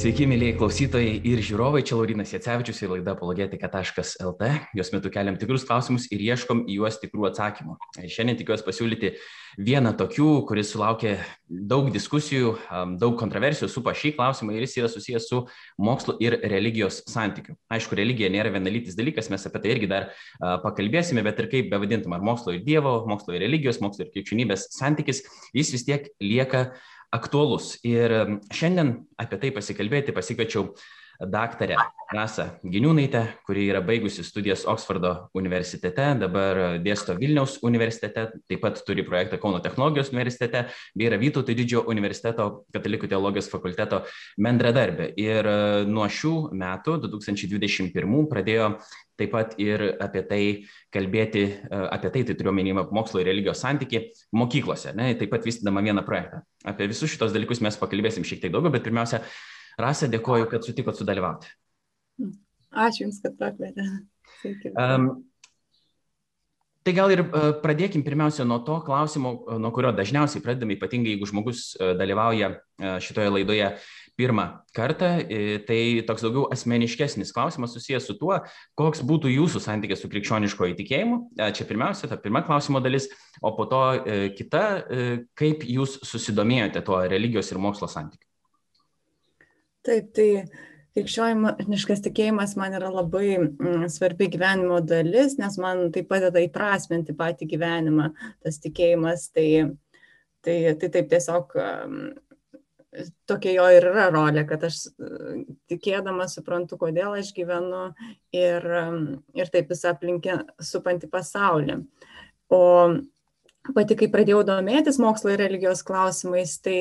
Sveiki, mėlyje klausytojai ir žiūrovai, čia Laurinas Jacevičius ir laida apologetika.lt. Jos metu keliam tikrus klausimus ir ieškom į juos tikrų atsakymų. Šiandien tikiuosi pasiūlyti vieną tokių, kuris sulaukė daug diskusijų, daug kontroversijų su šį klausimą ir jis yra susijęs su mokslo ir religijos santykiu. Aišku, religija nėra vienalytis dalykas, mes apie tai irgi dar pakalbėsime, bet ir kaip bevadintum, ar mokslo ir Dievo, mokslo ir religijos, mokslo ir krikščionybės santykis, jis vis tiek lieka aktuolus. Ir šiandien apie tai pasikalbėti pasikviečiau daktarę Rasą Giniūnaitę, kuri yra baigusi studijas Oksfordo universitete, dabar dėsto Vilniaus universitete, taip pat turi projektą Kauno technologijos universitete, bei yra Vytauto didžiojo universiteto katalikų teologijos fakulteto bendradarbė. Ir nuo šių metų, 2021, pradėjo taip pat ir apie tai kalbėti, apie tai, tai turiu omenyje mokslo ir religijos santyki mokyklose, ne, taip pat vystydama vieną projektą. Apie visus šitos dalykus mes pakalbėsim šiek tiek daugiau, bet pirmiausia, Rasa, dėkoju, kad sutikot sudalyvauti. Ačiū Jums, kad pakvietėte. Um, tai gal ir uh, pradėkim pirmiausia nuo to klausimo, nuo kurio dažniausiai pradedame, ypatingai jeigu žmogus uh, dalyvauja šitoje laidoje pirmą kartą, tai toks daugiau asmeniškesnis klausimas susijęs su tuo, koks būtų jūsų santykis su krikščioniško įtikėjimu. Čia pirmiausia, ta pirma klausimo dalis, o po to kita, kaip jūs susidomėjote tuo religijos ir mokslo santykiu. Taip, tai krikščioniškas tikėjimas man yra labai mm, svarbi gyvenimo dalis, nes man tai padeda įprasminti patį gyvenimą, tas tikėjimas. Tai, tai, tai taip tiesiog tokia jo ir yra rolė, kad aš tikėdama suprantu, kodėl aš gyvenu ir, ir taip visą aplinkę supantį pasaulį. O pati, kai pradėjau domėtis mokslo ir religijos klausimais, tai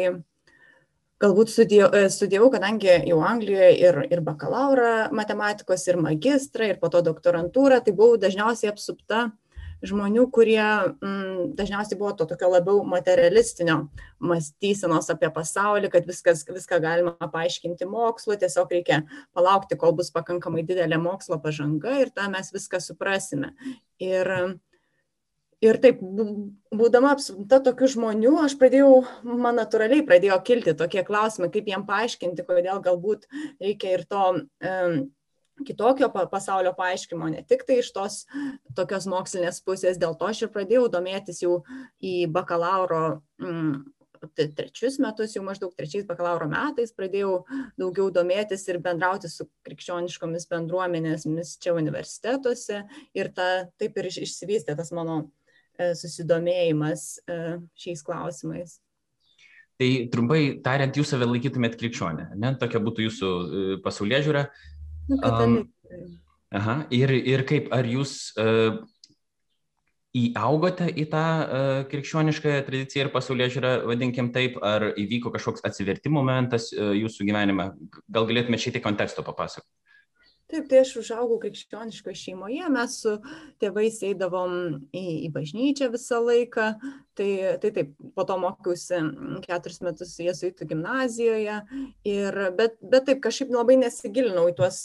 galbūt studijavau, e, studijavau kadangi jau Anglijoje ir, ir bakalaurą matematikos, ir magistrą, ir po to doktorantūrą, tai buvau dažniausiai apsupta žmonių, kurie mm, dažniausiai buvo to tokio labiau materialistinio mąstysenos apie pasaulį, kad viskas, viską galima paaiškinti mokslu, tiesiog reikia palaukti, kol bus pakankamai didelė mokslo pažanga ir tą mes viską suprasime. Ir ir taip būdama apsupta tokių žmonių aš pradėjau man natūraliai pradėjo kilti tokie klausimai kaip jiem paaiškinti kodėl galbūt reikia ir to kitokio pasaulio paaiškinimo, ne tik tai iš tos tokios mokslinės pusės, dėl to aš ir pradėjau domėtis jau į bakalauro mm, trečius metus, jau maždaug trečiais bakalauro metais pradėjau daugiau domėtis ir bendrauti su krikščioniškomis bendruomenėmis čia universitetuose. Ir ta, taip ir išsivystė tas mano E, susidomėjimas e, šiais klausimais. Tai trumpai tariant, jūs save laikytumėt krikščionę, ne? Tokia būtų jūsų e, pasaulyje žiūra. Nu, um, aha, ir, ir kaip, ar jūs uh, įaugote į tą uh, krikščionišką tradiciją ir pasaulyje žiūrą, vadinkim taip, ar įvyko kažkoks atsivertimo momentas uh, jūsų gyvenime? Gal galėtumėte šiek tiek konteksto papasakoti? Taip, tai aš užaugau krikščioniškoje šeimoje, mes su tėvais eidavom į, į bažnyčią visą laiką, tai, tai taip, po to mokiausi keturis metus jesuitų gimnazijoje, ir, bet, bet taip kažkaip labai nesigilinau į tuos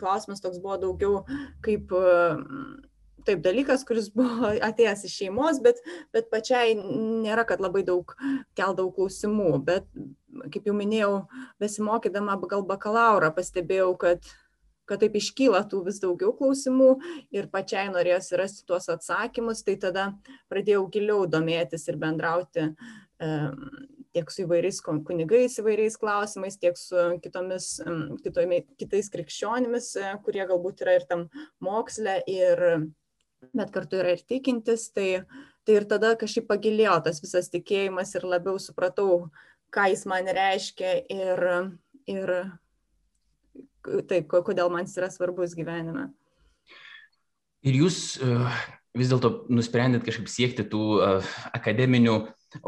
klausimus, toks buvo daugiau kaip taip dalykas, kuris buvo atėjęs iš šeimos, bet, bet pačiai nėra, kad labai daug keldavau klausimų, bet kaip jau minėjau, besimokydama gal bakalauro pastebėjau, kad kad taip iškyla tų vis daugiau klausimų ir pačiai norėjosi rasti tuos atsakymus, tai tada pradėjau giliau domėtis ir bendrauti tiek su įvairiais kunigais įvairiais klausimais, tiek su kitomis, kitomis, kitais krikščionimis, e, kurie galbūt yra ir tam moksle, ir, bet kartu yra ir tikintis. Tai, tai ir tada kažkaip pagilėjo tas visas tikėjimas ir labiau supratau, ką jis man reiškia ir, ir taip, kodėl man jis yra svarbus gyvenime. Ir jūs uh, vis dėlto nusprendėt kažkaip siekti tų uh, akademinių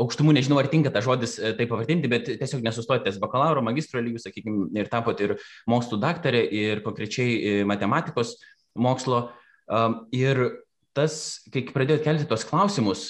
aukštumų, nežinau, ar tinka tas žodis uh, taip pavadinti, bet tiesiog nesustoti ties bakalauro, magistro lygių, sakykime, ir tapot ir mokslų daktarė, ir konkrečiai matematikos mokslo. Ir tas, kai pradėjot kelti tos klausimus,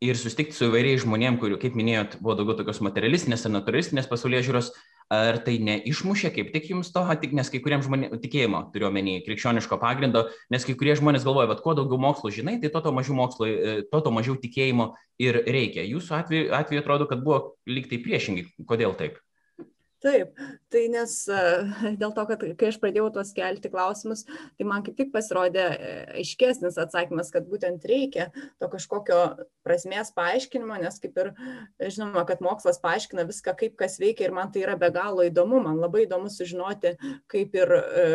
ir susitikti su įvairiais žmonėm, kurių, kaip minėjot, buvo daugiau tokios materialistinės ar naturalistinės pasaulyje žiūros, ar tai neišmušė kaip tik jums to, tik nes kai kuriems žmonėms tikėjimo, turiu omeny, krikščioniško pagrindo, nes kai kurie žmonės galvoja, kad kuo daugiau mokslo žinai, tai to, to mažiau mokslo, e, to, to mažiau tikėjimo ir reikia. Jūsų atveju, atveju atrodo, kad buvo lyg tai priešingai. Kodėl taip? Taip tai nes dėl to kad kai aš pradėjau tuos kelti klausimus tai man kaip tik pasirodė e, aiškesnis atsakymas kad būtent reikia to kažkokio prasmės paaiškinimo nes kaip ir žinoma kad mokslas paaiškina viską kaip kas veikia ir man tai yra be galo įdomu. Man labai įdomu sužinoti kaip ir e,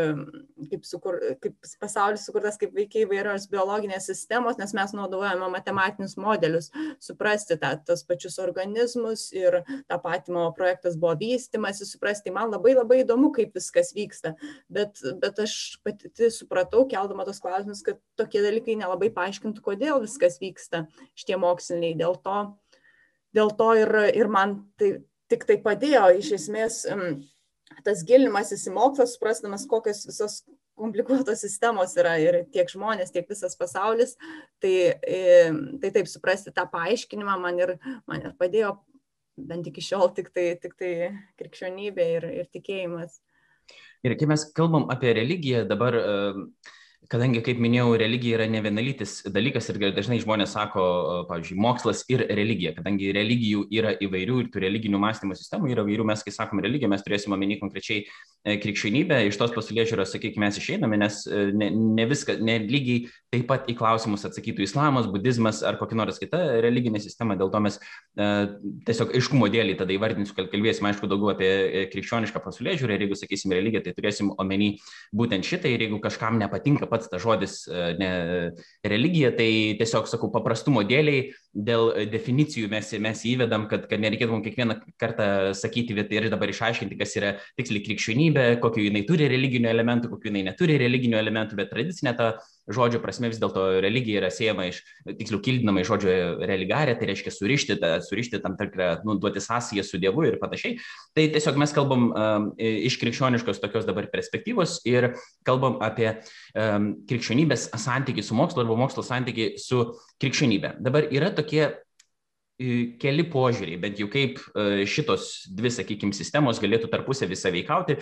kaip sukur kaip pasaulis sukurtas kaip veikia įvairios biologinės sistemos nes mes naudojame matematinius modelius suprasti tą tuos pačius organizmus ir tą patį mano projektas buvo vystymas stengiamasi suprasti man labai labai įdomu kaip viskas vyksta. Bet bet aš pati supratau keldama tuos klausimus kad tokie dalykai nelabai paaiškintų kodėl viskas vyksta šitie moksliniai. Dėl to dėl to ir ir man tai tik tai padėjo iš esmės tas gilinimasis į mokslą suprasdamas kokios visos komplikuotos sistemos yra ir tiek žmonės, tiek visas pasaulis, tai, e, tai taip suprasti tą paaiškinimą man ir, man ir padėjo bent iki šiol tik tai, tik tai krikščionybė ir, ir tikėjimas. Ir kai mes kalbam apie religiją, dabar kadangi kaip minėjau religija yra nevienalytis dalykas ir dažnai žmonės sako pavyzdžiui mokslas ir religija kadangi religijų yra įvairių ir tų religinių mąstymo sistemų yra įvairių mes kai sakom religija mes turėsim omeny konkrečiai e, krikščionybę iš tos pasaulėžiūros sakykime mes išeiname nes e, ne, ne viską ne lygiai taip pat į klausimus atsakytų islamas budizmas ar kokia nors kita religinė sistema dėl to mes e, tiesiog aiškumo dėlį tada įvardinsiu kad kalbėsim aišku daugiau apie e, krikščionišką pasaulėžiūrą ir jeigu sakysim religiją tai turėsim omeny būtent šitą ir jeigu kažkam nepatinka pats tas žodis e, ne, religija, tai tiesiog sakau paprastumo dėliai, dėl definicijų mes, mes įvedam, kad, kad nereikėtų mums kiekvieną kartą sakyti ir dabar išaiškinti, kas yra tiksliai krikščionybė, kokiu jinai turi religinių elementų, kokiu jinai neturi religinių elementų, bet tradicinė ta žodžio prasme vis dėlto religija yra siejama iš, tiksliau, kildinama iš žodžio religarė, tai reiškia surišti, ta, surišti tam tikrą, nu, duoti sąsąją su Dievu ir panašiai. Tai tiesiog mes kalbam um, iš krikščioniškos tokios dabar perspektyvos ir kalbam apie um, krikščionybės santykių su mokslu arba mokslo santykių su krikščionybė. Dabar yra tokie keli požiūriai, bent jau kaip e, šitos dvi, sakykime, sistemos galėtų tarpusavį saveikauti.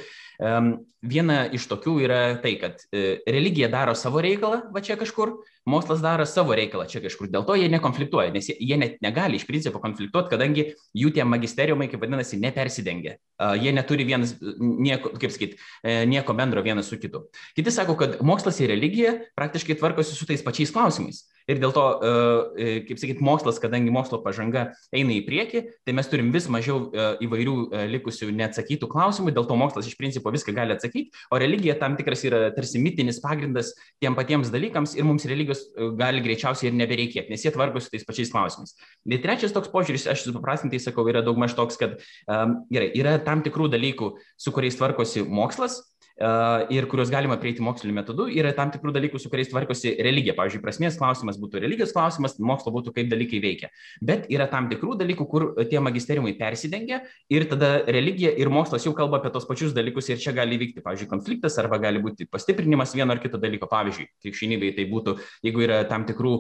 Viena iš tokių yra tai, kad e, religija daro savo reikalą, va čia kažkur, mokslas daro savo reikalą čia kažkur. Dėl to jie nekonfliktuoja, nes jie, net negali iš principo konfliktuoti, kadangi jų tie magisteriumai, kaip vadinasi, nepersidengia. Jie neturi vienas, nieko, kaip sakyti, e, nieko bendro vienas su kitu. Kiti sako, kad mokslas ir religija praktiškai tvarkosi su tais pačiais klausimais. Ir dėl to, e, e, kaip sakyt, mokslas, kadangi mokslo pažanga eina į priekį, tai mes turim vis mažiau įvairių likusių neatsakytų klausimų, dėl to mokslas iš principo viską gali atsakyti, o religija tam tikras yra tarsi mitinis pagrindas tiem patiems dalykams ir mums religijos e, gali greičiausiai ir nebereikėti, nes jie tvarkosi tais pačiais klausimais. Ir trečias toks požiūris, aš supaprastintai sakau, yra daugmaž toks, kad um, gerai, yra tam tikrų dalykų, su kuriais tvarkosi mokslas, ir kuriuos galima prieiti moksliniu metodu, yra tam tikrų dalykų, su kuriais tvarkosi religija. Pavyzdžiui, prasmės klausimas būtų religijos klausimas, mokslo būtų kaip dalykai veikia. Bet yra tam tikrų dalykų, kur tie magisteriumai persidengia ir tada religija ir mokslas jau kalba apie tos pačius dalykus ir čia gali vykti, pavyzdžiui, konfliktas arba gali būti pastiprinimas vieno ar kito dalyko. Pavyzdžiui, krikščionybėje tai būtų, jeigu yra tam tikrų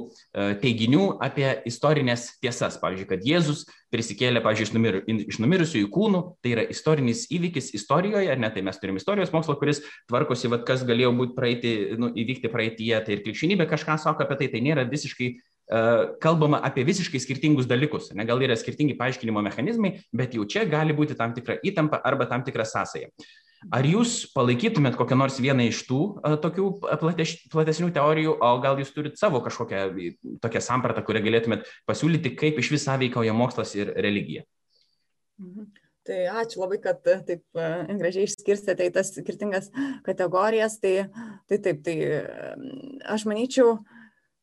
teiginių apie istorinės tiesas, pavyzdžiui, kad Jėzus prisikėlė, pavyzdžiui, iš, numir, iš numirusiųjų kūnų, tai yra istorinis įvykis istorijoje, ar ne, tai mes turime istorijos mokslo, kuris tvarkosi, vat, kas galėjo būti praeiti, nu, įvykti praeitie, tai ir krikščionybė kažką sako apie tai, tai nėra visiškai uh, kalbama apie visiškai skirtingus dalykus, ne, gal yra skirtingi paaiškinimo mechanizmai, bet jau čia gali būti tam tikra įtampa arba tam tikra sąsaja. Ar jūs palaikytumėt kokią nors vieną iš tų a, tokių plateš, platesnių teorijų, o gal jūs turit savo kažkokią tokią sampratą, kurią galėtumėt pasiūlyti, kaip iš vis sąveikauja mokslas ir religija? Mhm. Tai ačiū labai, kad taip gražiai išskirstėte į tas skirtingas kategorijas. Tai, tai taip, tai aš manyčiau,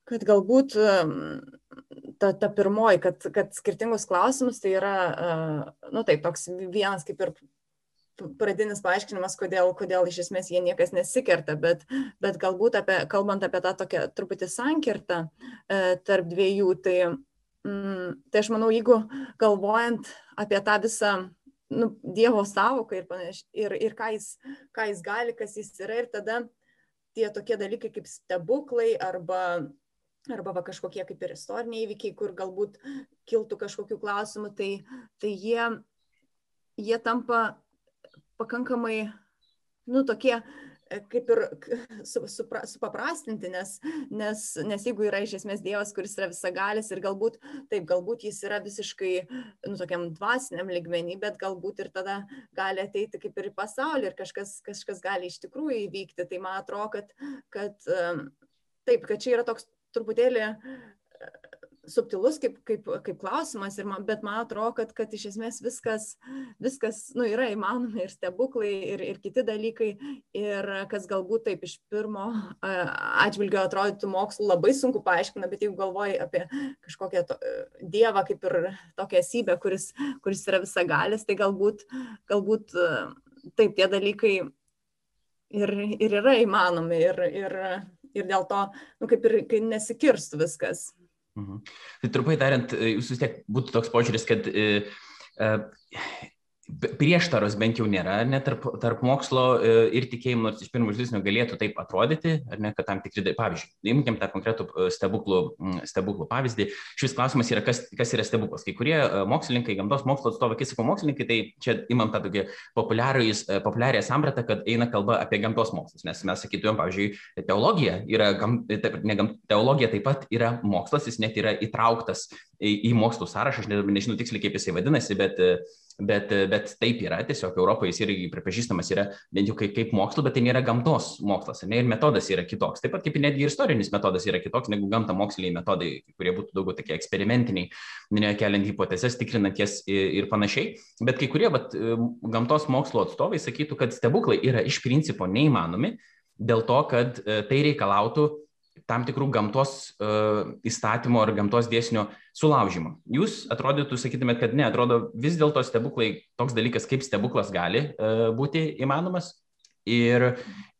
kad galbūt ta, ta pirmoji, kad, kad skirtingus klausimus tai yra, nu taip, toks vienas kaip ir pradinis paaiškinimas, kodėl, kodėl iš esmės jie niekas nesikerta, bet, bet galbūt apie, kalbant apie tą tokią truputį sankirtą e, tarp dviejų, tai, mm, tai aš manau, jeigu galvojant apie tą visą nu, Dievo savoką ir, panaš, ir, ir ką, jis, ką jis gali, kas jis yra, ir tada tie tokie dalykai kaip stebuklai arba arba va, kažkokie kaip ir istoriniai įvykiai, kur galbūt kiltų kažkokių klausimų, tai, tai jie, jie tampa pakankamai, nu, tokie kaip ir su, supra, supaprastinti, nes, nes, nes jeigu yra iš esmės Dievas, kuris yra visagalis ir galbūt, taip, galbūt jis yra visiškai, nu, tokiam dvasiniam ligmenį, bet galbūt ir tada gali ateiti kaip ir į pasaulį ir kažkas, kažkas gali iš tikrųjų įvykti. Tai man atrodo, kad, kad taip, kad čia yra toks truputėlį subtilus kaip, kaip, kaip klausimas, man, bet man atrodo, kad, kad iš esmės viskas, viskas nu, yra įmanoma ir stebuklai, ir, ir kiti dalykai, ir kas galbūt taip iš pirmo atžvilgio atrodytų mokslu labai sunku paaiškina, bet jeigu galvoji apie kažkokią to, dievą kaip ir tokią esybę, kuris, kuris yra visagalis, tai galbūt, galbūt taip tie dalykai ir, ir yra įmanomi ir, ir, ir dėl to, nu, kaip ir nesikirstų viskas. Mhm. Tai trumpai tariant, jūs vis tiek būtų toks požiūris, kad e, e, prieštaros bent jau nėra, ne tarp, tarp mokslo e, ir tikėjimo, nors iš pirmo žvilgsnio galėtų taip atrodyti, ar ne, kad tam tikri, pavyzdžiui, imkim tą konkretų e, stebuklų, stebuklų pavyzdį. Šis klausimas yra, kas, kas yra stebuklas. Kai kurie e, mokslininkai, gamtos mokslo atstovai, kai sakau mokslininkai, tai čia imam tą tokį populiarią sampratą, kad eina kalba apie gamtos mokslus, nes mes sakytumėm, pavyzdžiui, teologija yra, gam, taip, ne, gam, teologija taip pat yra mokslas, jis net yra įtrauktas į, į mokslų sąrašą, aš ne, nežinau tiksliai, kaip jisai vadinasi, bet Bet, bet taip yra, tiesiog Europoje jis irgi pripažįstamas yra bent jau kaip, kaip mokslo, bet tai nėra gamtos mokslas, ne, ir metodas yra kitoks. Taip pat kaip netgi ir istorinis metodas yra kitoks negu gamta moksliniai metodai, kurie būtų daugiau tokie eksperimentiniai, ne, keliant hipotezes, tikrinant jas ir, ir panašiai. Bet kai kurie vat, gamtos mokslo atstovai sakytų, kad stebuklai yra iš principo neįmanomi dėl to, kad e, tai reikalautų tam tikrų gamtos uh, įstatymo ar gamtos dėsnio sulaužymo. Jūs atrodytų, sakytumėt, kad ne, atrodo vis dėlto stebuklai, toks dalykas kaip stebuklas gali uh, būti įmanomas ir,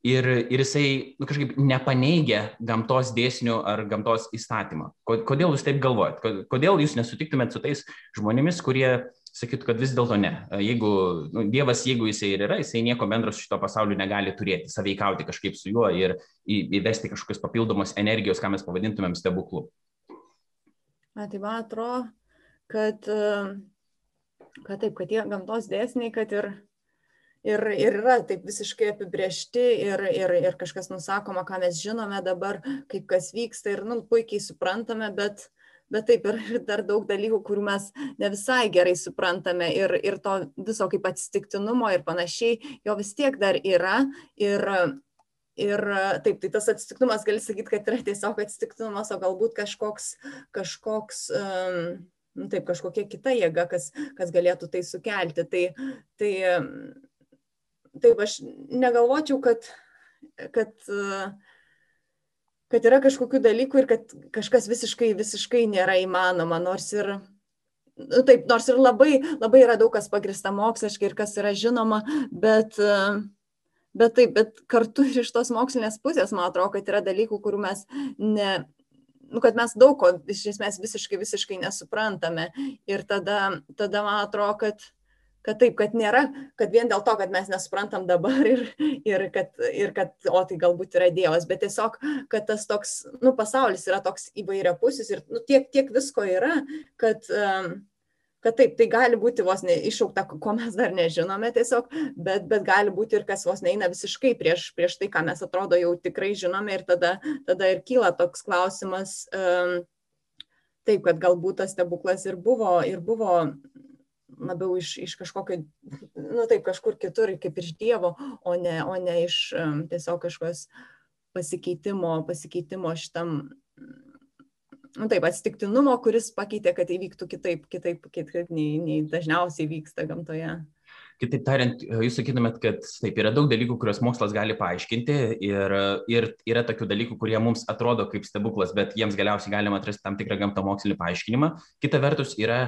ir, ir jisai nu, kažkaip nepaneigia gamtos dėsnių ar gamtos įstatymą. Kodėl jūs taip galvojat? Kodėl jūs nesutiktumėt su tais žmonėmis, kurie sakytų, kad vis dėlto ne. Jeigu nu, Dievas, jeigu jisai ir yra, jisai nieko bendro su šito pasauliu negali turėti, saveikauti kažkaip su juo ir įvesti kažkokios papildomos energijos, ką mes pavadintumėm stebuklu. Tai man atrodo, kad, kad taip, kad tie gamtos dėsniai, kad ir, ir, ir yra taip visiškai apibriešti ir, ir, ir kažkas nusakoma, ką mes žinome dabar, kaip kas vyksta ir nu, puikiai suprantame, bet, bet taip ir dar daug dalykų, kurių mes ne visai gerai suprantame ir, ir to viso kaip atsitiktinumo ir panašiai, jo vis tiek dar yra. Ir, Ir taip, tai tas atsitiktinumas, gali sakyti, kad yra tiesiog atsitiktinumas, o galbūt kažkoks, kažkoks nu, taip, kažkokia kita jėga, kas, kas galėtų tai sukelti. Tai, tai taip, aš negalvočiau, kad, kad uh, kad yra kažkokių dalykų ir kad kažkas visiškai, visiškai nėra įmanoma, nors ir, nu, taip, nors ir labai, labai yra daug kas pagrista moksliškai ir kas yra žinoma, bet, bet taip, bet kartu ir iš tos mokslinės pusės, man atrodo, kad yra dalykų, kurių mes ne, nu, kad mes daug ko iš esmės visiškai, visiškai nesuprantame. Ir tada, tada man atrodo, kad kad taip, kad nėra, kad vien dėl to, kad mes nesuprantam dabar ir, ir, kad, ir kad, o tai galbūt yra Dievas, bet tiesiog, kad tas toks, nu, pasaulis yra toks įvairiapusis ir nu, tiek, tiek visko yra, kad, kad taip, tai gali būti vos ne iššaukta, ko mes dar nežinome tiesiog, bet, bet gali būti ir kas vos neina visiškai prieš, prieš tai, ką mes atrodo jau tikrai žinome ir tada, tada ir kyla toks klausimas. Um, Taip, kad galbūt tas stebuklas ir buvo, ir buvo labiau iš, iš kažkokio, nu taip, kažkur kitur, kaip iš Dievo, o ne, o ne iš um, tiesiog kažkokios pasikeitimo, pasikeitimo šitam, nu taip, atsitiktinumo, kuris pakeitė, kad įvyktų kitaip, kitaip, kitaip nei, nei dažniausiai vyksta gamtoje. Kitaip tariant, jūs sakytumėt, kad taip yra daug dalykų, kuriuos mokslas gali paaiškinti ir, ir yra tokių dalykų, kurie mums atrodo kaip stebuklas, bet jiems galiausiai galima atrasti tam tikrą gamtą mokslinį paaiškinimą. Kita vertus yra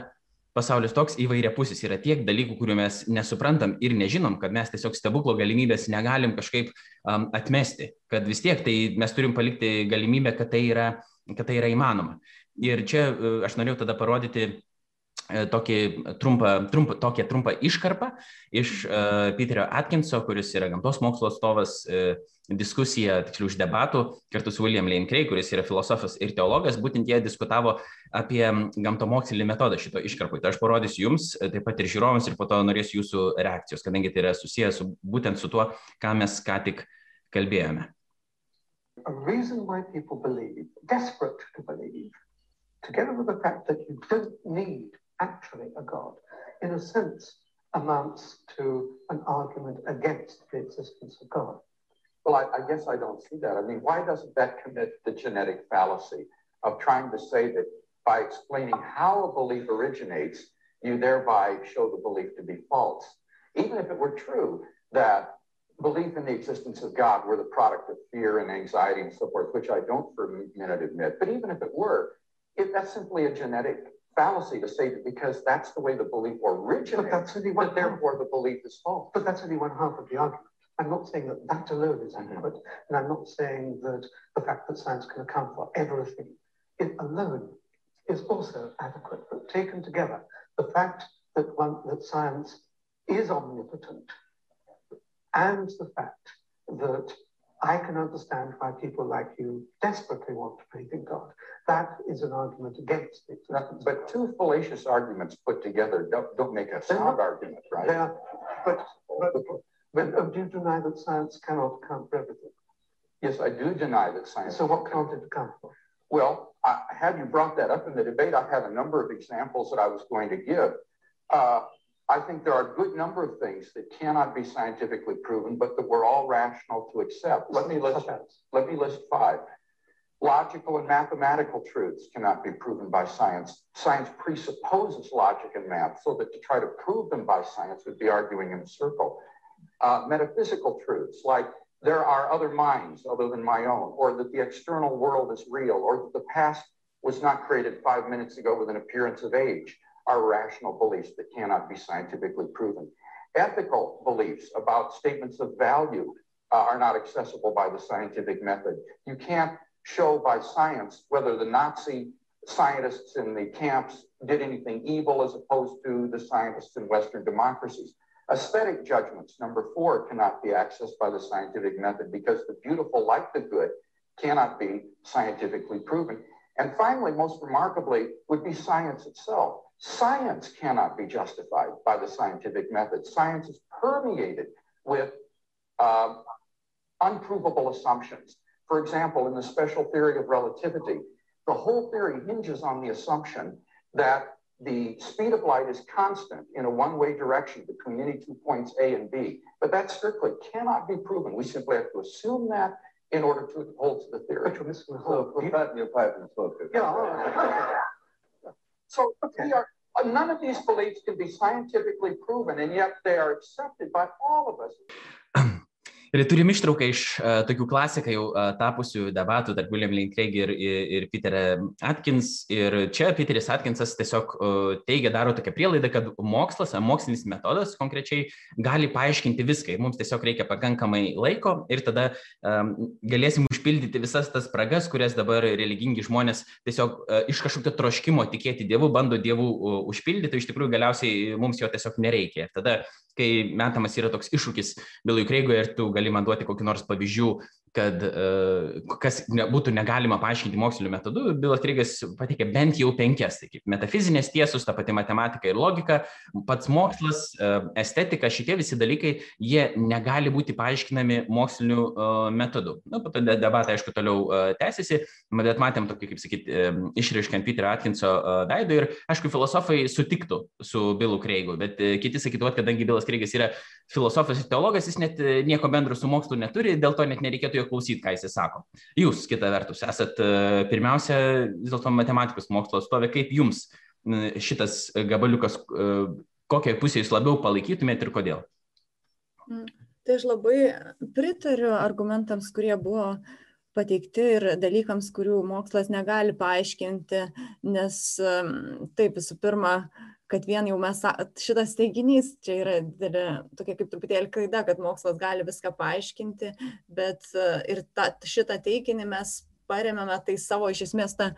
pasaulis toks įvairiapusis, yra tiek dalykų, kurių mes nesuprantam ir nežinom, kad mes tiesiog stebuklo galimybės negalim kažkaip um, atmesti, kad vis tiek tai mes turim palikti galimybę, kad tai yra, kad tai yra įmanoma. Ir čia uh, aš norėjau tada parodyti E, tokį trumpą, trumpą, tokią trumpą iškarpą iš uh, Peterio Atkinso, kuris yra gamtos mokslo atstovas, uh, diskusija, tiksliau, iš debatų kartu su William Lane Craig, kuris yra filosofas ir teologas, būtent jie diskutavo apie gamtomokslinį metodą šito iškarpui. Tai aš parodysiu jums, taip pat ir žiūrovams, ir po to norėsiu jūsų reakcijos, kadangi tai yra susijęs su, būtent su tuo, ką mes ką tik kalbėjome. A reason why people believe, desperate to believe, together with the fact that you don't need actually a God, in a sense amounts to an argument against the existence of God. Well, I, I, guess I don't see that. I mean, why doesn't that commit the genetic fallacy of trying to say that by explaining how a belief originates, you thereby show the belief to be false? Even if it were true that belief in the existence of God were the product of fear and anxiety and so forth, which I don't for a minute admit, but even if it were, it, that's simply a genetic fallacy to say that because that's the way the belief originated, but that's only one that therefore the belief is false. But that's only one half of the argument. I'm not saying that that alone is mm-hmm. adequate, mm-hmm. and I'm not saying that the fact that science can account for everything, it alone is also adequate. But taken together, the fact that one that science is omnipotent, and the fact that I can understand why people like you desperately want to believe in God. That is an argument against it. But two fallacious arguments put together don't, don't make a sound argument, right? Are, but, but, but do you deny that science cannot account for everything? Yes, I do deny that science. So what can't it account for? Well, I, had you brought that up in the debate, I had a number of examples that I was going to give. Uh, I think there are a good number of things that cannot be scientifically proven, but that we're all rational to accept. Let me list, let me list five. Logical and mathematical truths cannot be proven by science. Science presupposes logic and math, so that to try to prove them by science would be arguing in a circle. Uh, metaphysical truths like there are other minds other than my own, or that the external world is real, or that the past was not created five minutes ago with an appearance of age, are rational beliefs that cannot be scientifically proven. Ethical beliefs about statements of value uh, are not accessible by the scientific method. You can't show by science whether the Nazi scientists in the camps did anything evil as opposed to the scientists in Western democracies. Aesthetic judgments, number four, cannot be accessed by the scientific method because the beautiful, like the good, cannot be scientifically proven. And finally, most remarkably, would be science itself. Science cannot be justified by the scientific method. Science is permeated with uh, unprovable assumptions. For example, in the special theory of relativity, the whole theory hinges on the assumption that the speed of light is constant in a one-way direction between any two points A and B. But that strictly cannot be proven. We simply have to assume that in order to hold to the theory. The your pipe and smoke. Yeah. So are, uh, none of these beliefs can be scientifically proven, and yet they are accepted by all of us. Ir turim ištrauką iš uh, tokių klasikai jau uh, tapusių debatų tarp William Lane Craig ir, ir, ir Peter Atkins. Ir čia Peteris Atkinsas tiesiog uh, teigia, daro tokią prielaidą, kad mokslas, mokslinis metodas konkrečiai gali paaiškinti viską. Ir mums tiesiog reikia pakankamai laiko ir tada um, galėsim užpildyti visas tas spragas, kurias dabar religingi žmonės tiesiog uh, iš kažkokio troškimo tikėti Dievu, bando Dievu uh, užpildyti, iš tikrųjų galiausiai mums jo tiesiog nereikia. Ir tada kai metamas yra toks iššūkis Bilui Kreigui ir tu gali man duoti kokį nors pavyzdžių, kad uh, kas būtų negalima paaiškinti moksliniu metodu, Bilas Krygas pateikė bent jau penkias, tai kaip metafizinės tiesos, ta pati matematika ir logika, pats mokslas, uh, estetika, šitie visi dalykai, jie negali būti paaiškinami moksliniu uh, metodu. Na, nu, po to debatai, aišku, toliau tęsiasi, bet matėm tokį, kaip sakyti, išraiškant Peterio Atkinso veidą ir, aišku, filosofai sutiktų su Bilu Kreigu, bet kiti sakytų, kad kadangi Bilas Kreigas yra filosofas ir teologas, jis net nieko bendro su mokslu neturi, dėl to net nereikėtų jo klausyti, ką jis sako. Jūs, kita vertus, esat e, pirmiausia vis dėlto matematikos mokslo atstovė, kaip jums šitas gabaliukas, e, kokią pusę jūs labiau palaikytumėte ir kodėl? Mm, tai aš labai pritariu argumentams, kurie buvo pateikti ir dalykams, kurių mokslas negali paaiškinti, nes taip, visų pirma, kad vien jau mes, šitas teiginys, čia yra didelė, tokia kaip truputėlį klaida, kad mokslas gali viską paaiškinti, bet e, ir ta, šitą teiginį mes paremėme tai savo iš esmės tą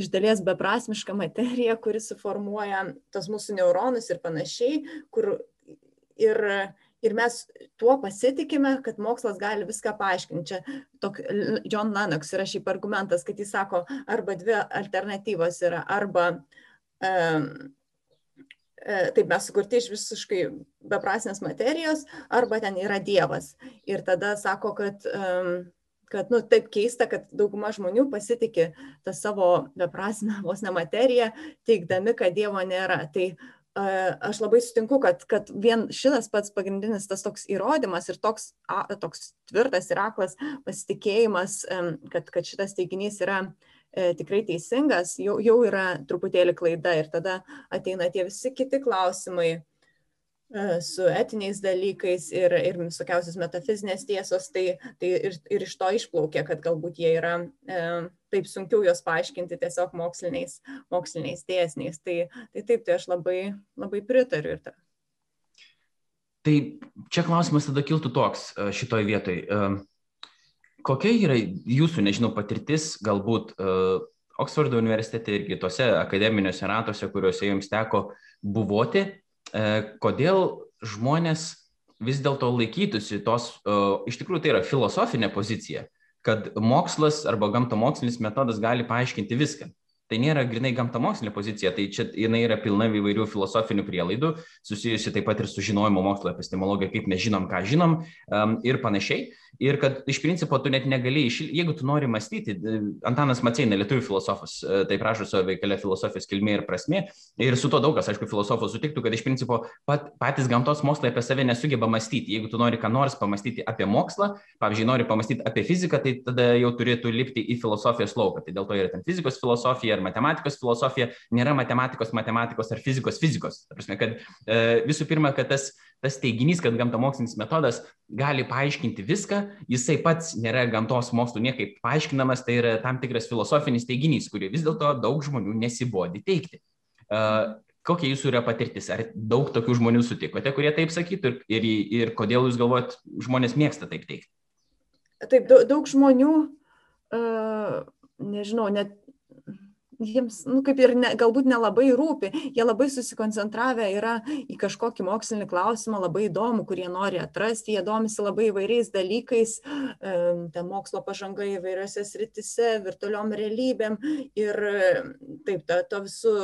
iš dalies beprasmišką materiją, kuri suformuoja tos mūsų neuronus ir panašiai, kur ir, ir mes tuo pasitikime, kad mokslas gali viską paaiškinti. Čia tok, John Lennox yra šiaip argumentas, kad jis sako, arba dvi alternatyvos yra, arba um, taip mes sukurti iš visiškai beprasmės materijos, arba ten yra Dievas. Ir tada sako, kad, kad nu, taip keista, kad dauguma žmonių pasitikė tą savo beprasmę vos ne materiją, teikdami, kad Dievo nėra. Tai aš labai sutinku, kad, kad vien šitas pats pagrindinis tas toks įrodymas ir toks, a, toks tvirtas ir aklas pasitikėjimas, kad, kad šitas teiginys yra e, tikrai teisingas, jau, jau yra truputėlį klaida ir tada ateina tie visi kiti klausimai su etiniais dalykais ir, ir visokiausios metafizinės tiesos, tai, tai ir, ir iš to išplaukia, kad galbūt jie yra e, taip sunkiau juos paaiškinti tiesiog moksliniais, moksliniais dėsniais. Tai, tai taip, tai aš labai, labai pritariu ir tą. Tai čia klausimas tada kiltų toks e, šitoje vietoje. Kokia yra jūsų, nežinau, patirtis galbūt e, Oksfordo universitete ir kitose akademiniuose ratuose, kuriuose jums teko buvoti, e, kodėl žmonės vis dėlto laikytųsi tos, iš tikrųjų tai yra filosofinė pozicija, kad mokslas arba gamtamokslinis metodas gali paaiškinti viską tai nėra grinai gamtamokslinė pozicija, tai čia jinai yra pilna įvairių filosofinių prielaidų, susijusi taip pat ir su žinojimo mokslo epistemologija, kaip mes žinom, ką žinom um, ir panašiai. Ir kad iš principo tu net negali, jeigu tu nori mąstyti, Antanas Maceina, lietuvių filosofas, e, taip rašo savo veikalė filosofijos kilmė ir prasme, ir su to daug kas, aišku, filosofų sutiktų, kad iš principo pat, patys gamtos mokslai apie save nesugeba mąstyti. Jeigu tu nori ką nors pamastyti apie mokslą, pavyzdžiui, nori pamastyti apie fiziką, tai tada jau turėtų lipti į filosofijos lauką. Tai dėl to yra ten fizikos filosofija ar matematikos filosofija, nėra matematikos, matematikos ar fizikos, fizikos. Ta prasme, kad e, visų pirma, kad tas tas teiginys, kad gamtamokslinis metodas gali paaiškinti viską, jisai pats nėra gamtos mokslų niekaip paaiškinamas, tai yra tam tikras filosofinis teiginys, kurį vis dėlto daug žmonių nesibodi teikti. Uh, kokia jūsų yra patirtis? Ar daug tokių žmonių sutikote, kurie taip sakytų ir, ir, ir kodėl jūs galvojat, žmonės mėgsta taip teikti? Taip, daug, žmonių, uh, nežinau, net jiems, nu, kaip ir ne, galbūt nelabai rūpi, jie labai susikoncentravę yra į kažkokį mokslinį klausimą, labai įdomu, kurie nori atrasti, jie domisi labai įvairiais dalykais, ta mokslo pažanga įvairiose sritise, virtualiom realybėm. Ir taip, to, to visų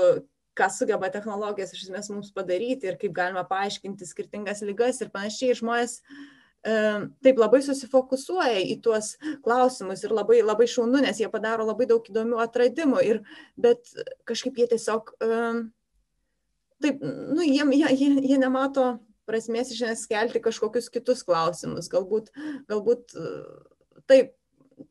ką sugeba technologijos iš esmės mums padaryti ir kaip galima paaiškinti skirtingas lygas ir panašiai. Žmonės uh, taip labai susifokusuoja į tuos klausimus ir labai, labai šaunu, nes jie padaro labai daug įdomių atradimų, ir, bet kažkaip jie tiesiog, taip, nu, jie, jie, jie, nemato prasmės iš esmės kelti kažkokius kitus klausimus. Galbūt, galbūt taip,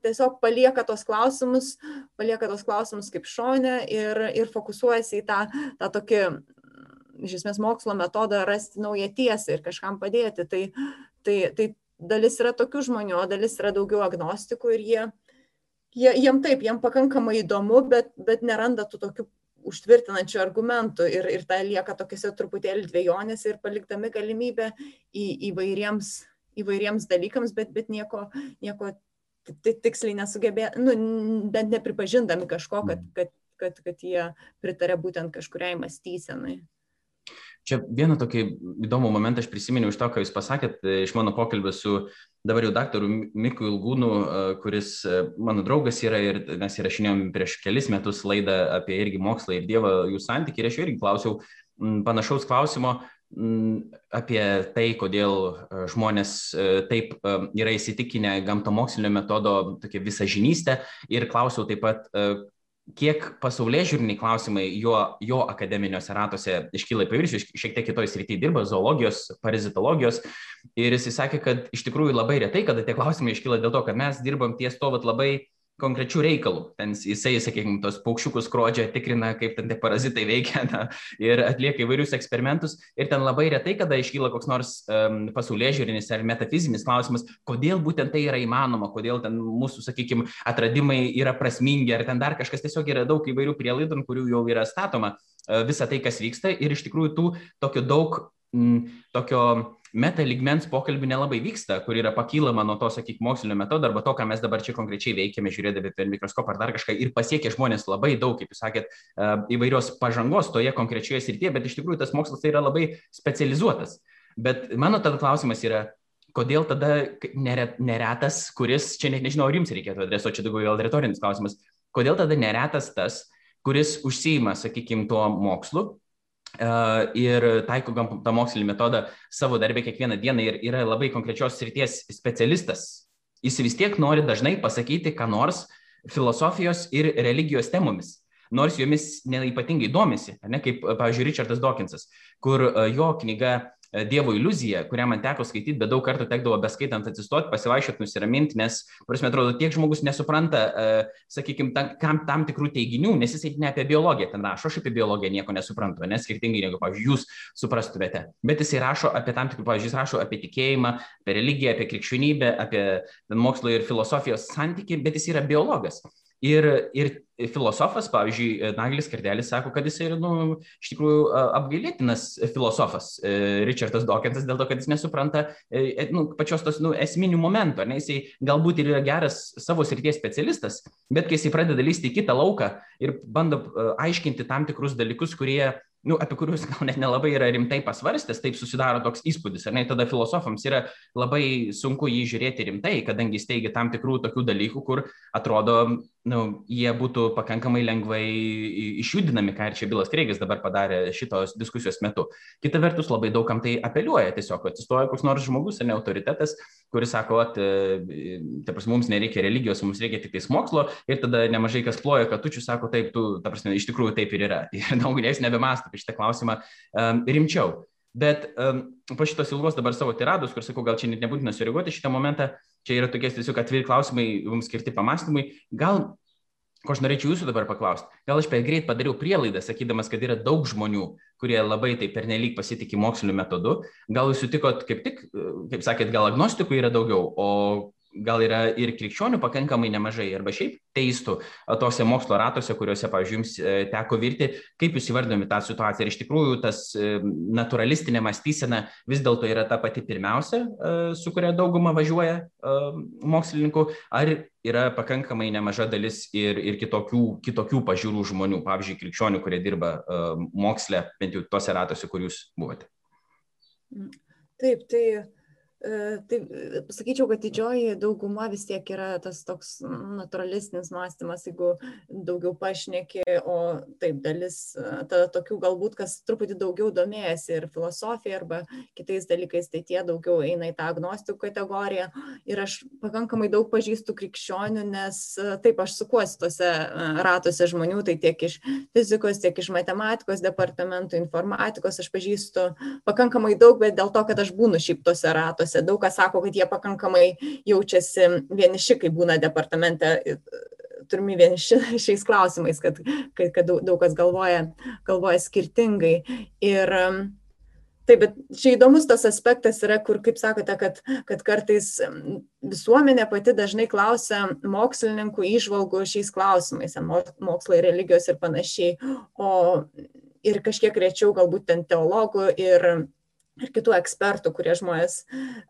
tiesiog palieka tos klausimus, palieka tos klausimus kaip šonę ir, ir fokusuojasi į tą, tą tokį, iš esmės, mokslo metodą rasti naują tiesą ir kažkam padėti. Tai, Tai, tai dalis yra tokių žmonių, o dalis yra daugiau agnostikų ir jie, jie, jiem taip, jiem pakankamai įdomu, bet, bet neranda tų tokių užtvirtinančių argumentų ir, ir tai lieka tokiuose truputėlį dviejonėse ir palikdami galimybę į, įvairiems, įvairiems dalykams, bet, bet nieko, nieko tiksliai nesugebė, nu, bent nepripažindami kažko, kad, mm. kad, kad, kad jie pritarė būtent kažkuriai mąstysenai. Čia vieną tokį įdomų momentą aš prisiminiau iš to, ką Jūs pasakėt, e, iš mano pokalbio su dabar jau daktaru Miku Ilgūnu, e, kuris e, mano draugas yra ir mes įrašinėjom prieš kelis metus laidą apie irgi mokslą ir Dievą, jų santykį ir aš irgi klausiau panašaus klausimo apie tai, kodėl žmonės taip yra įsitikinę gamtamokslinio metodo tokia visažinystė. Ir klausiau taip pat, kiek pasaulėžiūriniai klausimai jo, jo akademiniuose ratuose iškyla į paviršių, šiek tiek kitoj srityje dirba, zoologijos, parazitologijos. Ir jis sakė, kad iš tikrųjų labai retai, kada tie klausimai iškyla dėl to, kad mes dirbam ties to vat, labai konkrečių reikalų. Ten jisai, sakykime, tos paukščiukus skrodžia, tikrina, kaip ten tie parazitai veikia na, ir atlieka įvairius eksperimentus. Ir ten labai retai, kada iškyla koks nors um, pasaulyje žiūrinis ar metafizinis klausimas, kodėl būtent tai yra įmanoma, kodėl ten mūsų, sakykime, atradimai yra prasmingi, ar ten dar kažkas tiesiog yra daug įvairių prielaidų, kurių jau yra statoma uh, visa tai, kas vyksta. Ir iš tikrųjų tų tokio daug tokio meta lygmens pokalbių nelabai vyksta, kur yra pakylama nuo to, sakyk, mokslinio metodo arba to, ką mes dabar čia konkrečiai veikiame, žiūrėdami per mikroskopą ar dar kažką ir pasiekia žmonės labai daug, kaip jūs sakėt, e, įvairios pažangos toje konkrečioje srityje, bet iš tikrųjų tas mokslas tai yra labai specializuotas. Bet mano tada klausimas yra, kodėl tada neretas, kuris, čia net nežinau, ar jums reikėtų adresuoti, čia daugiau gal retorinis klausimas, kodėl tada neretas tas, kuris užsima, sakykime, tuo mokslu, ir taiko tą mokslinį metodą savo darbę kiekvieną dieną ir yra labai konkrečios srities specialistas, jis vis tiek nori dažnai pasakyti, ką nors filosofijos ir religijos temomis nors jomis neypatingai domisi, ne, kaip, pavyzdžiui, Richardas Dawkinsas, kur jo knyga Dievo iliuzija, kurią man teko skaityti, bet daug kartų tekdavo beskaitant atsistoti, pasivaiščioti, nusiraminti, nes, prasme, atrodo, tiek žmogus nesupranta, uh, sakykime, tam, tam, tikrų teiginių, nes jisai ne apie biologiją ten rašo, aš apie biologiją nieko nesuprantu, nes skirtingai negu, pavyzdžiui, jūs suprastumėte. Bet jisai rašo apie tam tikrų, pavyzdžiui, jis rašo apie tikėjimą, apie religiją, apie krikščionybę, apie mokslo ir filosofijos santykių, bet jis yra biologas. Ir, ir filosofas, pavyzdžiui, Naglis Kardelis sako, kad jis yra, nu, iš tikrųjų apgailėtinas filosofas, e, Richardas Dawkinsas, dėl to, kad jis nesupranta e, e, nu, pačios tos nu, esminių momentų, ne, jisai galbūt ir yra geras savo srities specialistas, bet kai jisai pradeda lysti į kitą lauką ir bando aiškinti tam tikrus dalykus, kurie nu, apie kuriuos gal net nelabai yra rimtai pasvarstęs, taip susidaro toks įspūdis. Ar ne, tada filosofams yra labai sunku jį žiūrėti rimtai, kadangi jis teigia tam tikrų tokių dalykų, kur atrodo, nu, jie būtų pakankamai lengvai išjudinami, ką ir čia Bilas Kreigis dabar padarė šitos diskusijos metu. Kita vertus, labai daugam tai apeliuoja, tiesiog atsistoja koks nors žmogus, ar ne autoritetas, kuris sako, kad, ta prasme, mums nereikia religijos, mums reikia tik tais mokslo ir tada nemažai kas ploja, kad tučių sako, taip, tu, ta prasme, iš tikrųjų taip ir yra. Ir daug nieks nebemąsto apie šitą klausimą um, rimčiau. Bet um, po šitos ilgos dabar savo tirados, kur sakau, gal čia net nebūtina sureaguoti šitą momentą, čia yra tokie tiesiog atviri klausimai, jums skirti pamastymui. Gal ko aš norėčiau jūsų dabar paklausti. Gal aš per greit padariau prielaidą, sakydamas, kad yra daug žmonių, kurie labai taip pernelyg pasitikė moksliniu metodu. Gal jūs sutikot, kaip tik, kaip sakėt, gal agnostikų yra daugiau, o gal yra ir krikščionių pakankamai nemažai, arba šiaip teistų tose mokslo ratuose, kuriuose, pavyzdžiui, jums e, teko virti, kaip jūs įvardome tą situaciją. Ir iš tikrųjų tas e, naturalistinė mąstysena vis dėlto yra ta pati pirmiausia, e, su kuria dauguma važiuoja mokslininkų, ar yra pakankamai nemaža dalis ir, ir kitokių, kitokių pažiūrų žmonių, pavyzdžiui, krikščionių, kurie dirba moksle, bent jau tose ratuose, kur jūs buvote. Taip, tai tai e, sakyčiau, kad didžioji dauguma vis tiek yra tas toks naturalistinis mąstymas, jeigu daugiau pašneki, o taip dalis, e, tada tokių galbūt, kas truputį daugiau domėjasi ir filosofija arba kitais dalykais, tai tie daugiau eina į tą agnostikų kategoriją. Ir aš pakankamai daug pažįstu krikščionių, nes taip aš sukuosi tose ratuose žmonių, tai tiek iš fizikos, tiek iš matematikos departamentų, informatikos aš pažįstu pakankamai daug, bet dėl to, kad aš būnu šiaip tose ratuose departamentuose. Daug kas sako, kad jie pakankamai jaučiasi vieniši, kai būna departamente turimi vieniši šiais klausimais, kad, kad, kad daug, kas galvoja, galvoja skirtingai. Ir taip, bet čia įdomus tas aspektas yra, kur, kaip sakote, kad, kad kartais visuomenė pati dažnai klausia mokslininkų išvalgų šiais klausimais, mokslai, religijos ir panašiai, o ir kažkiek rečiau galbūt ten teologų ir ir kitų ekspertų, kurie žmonės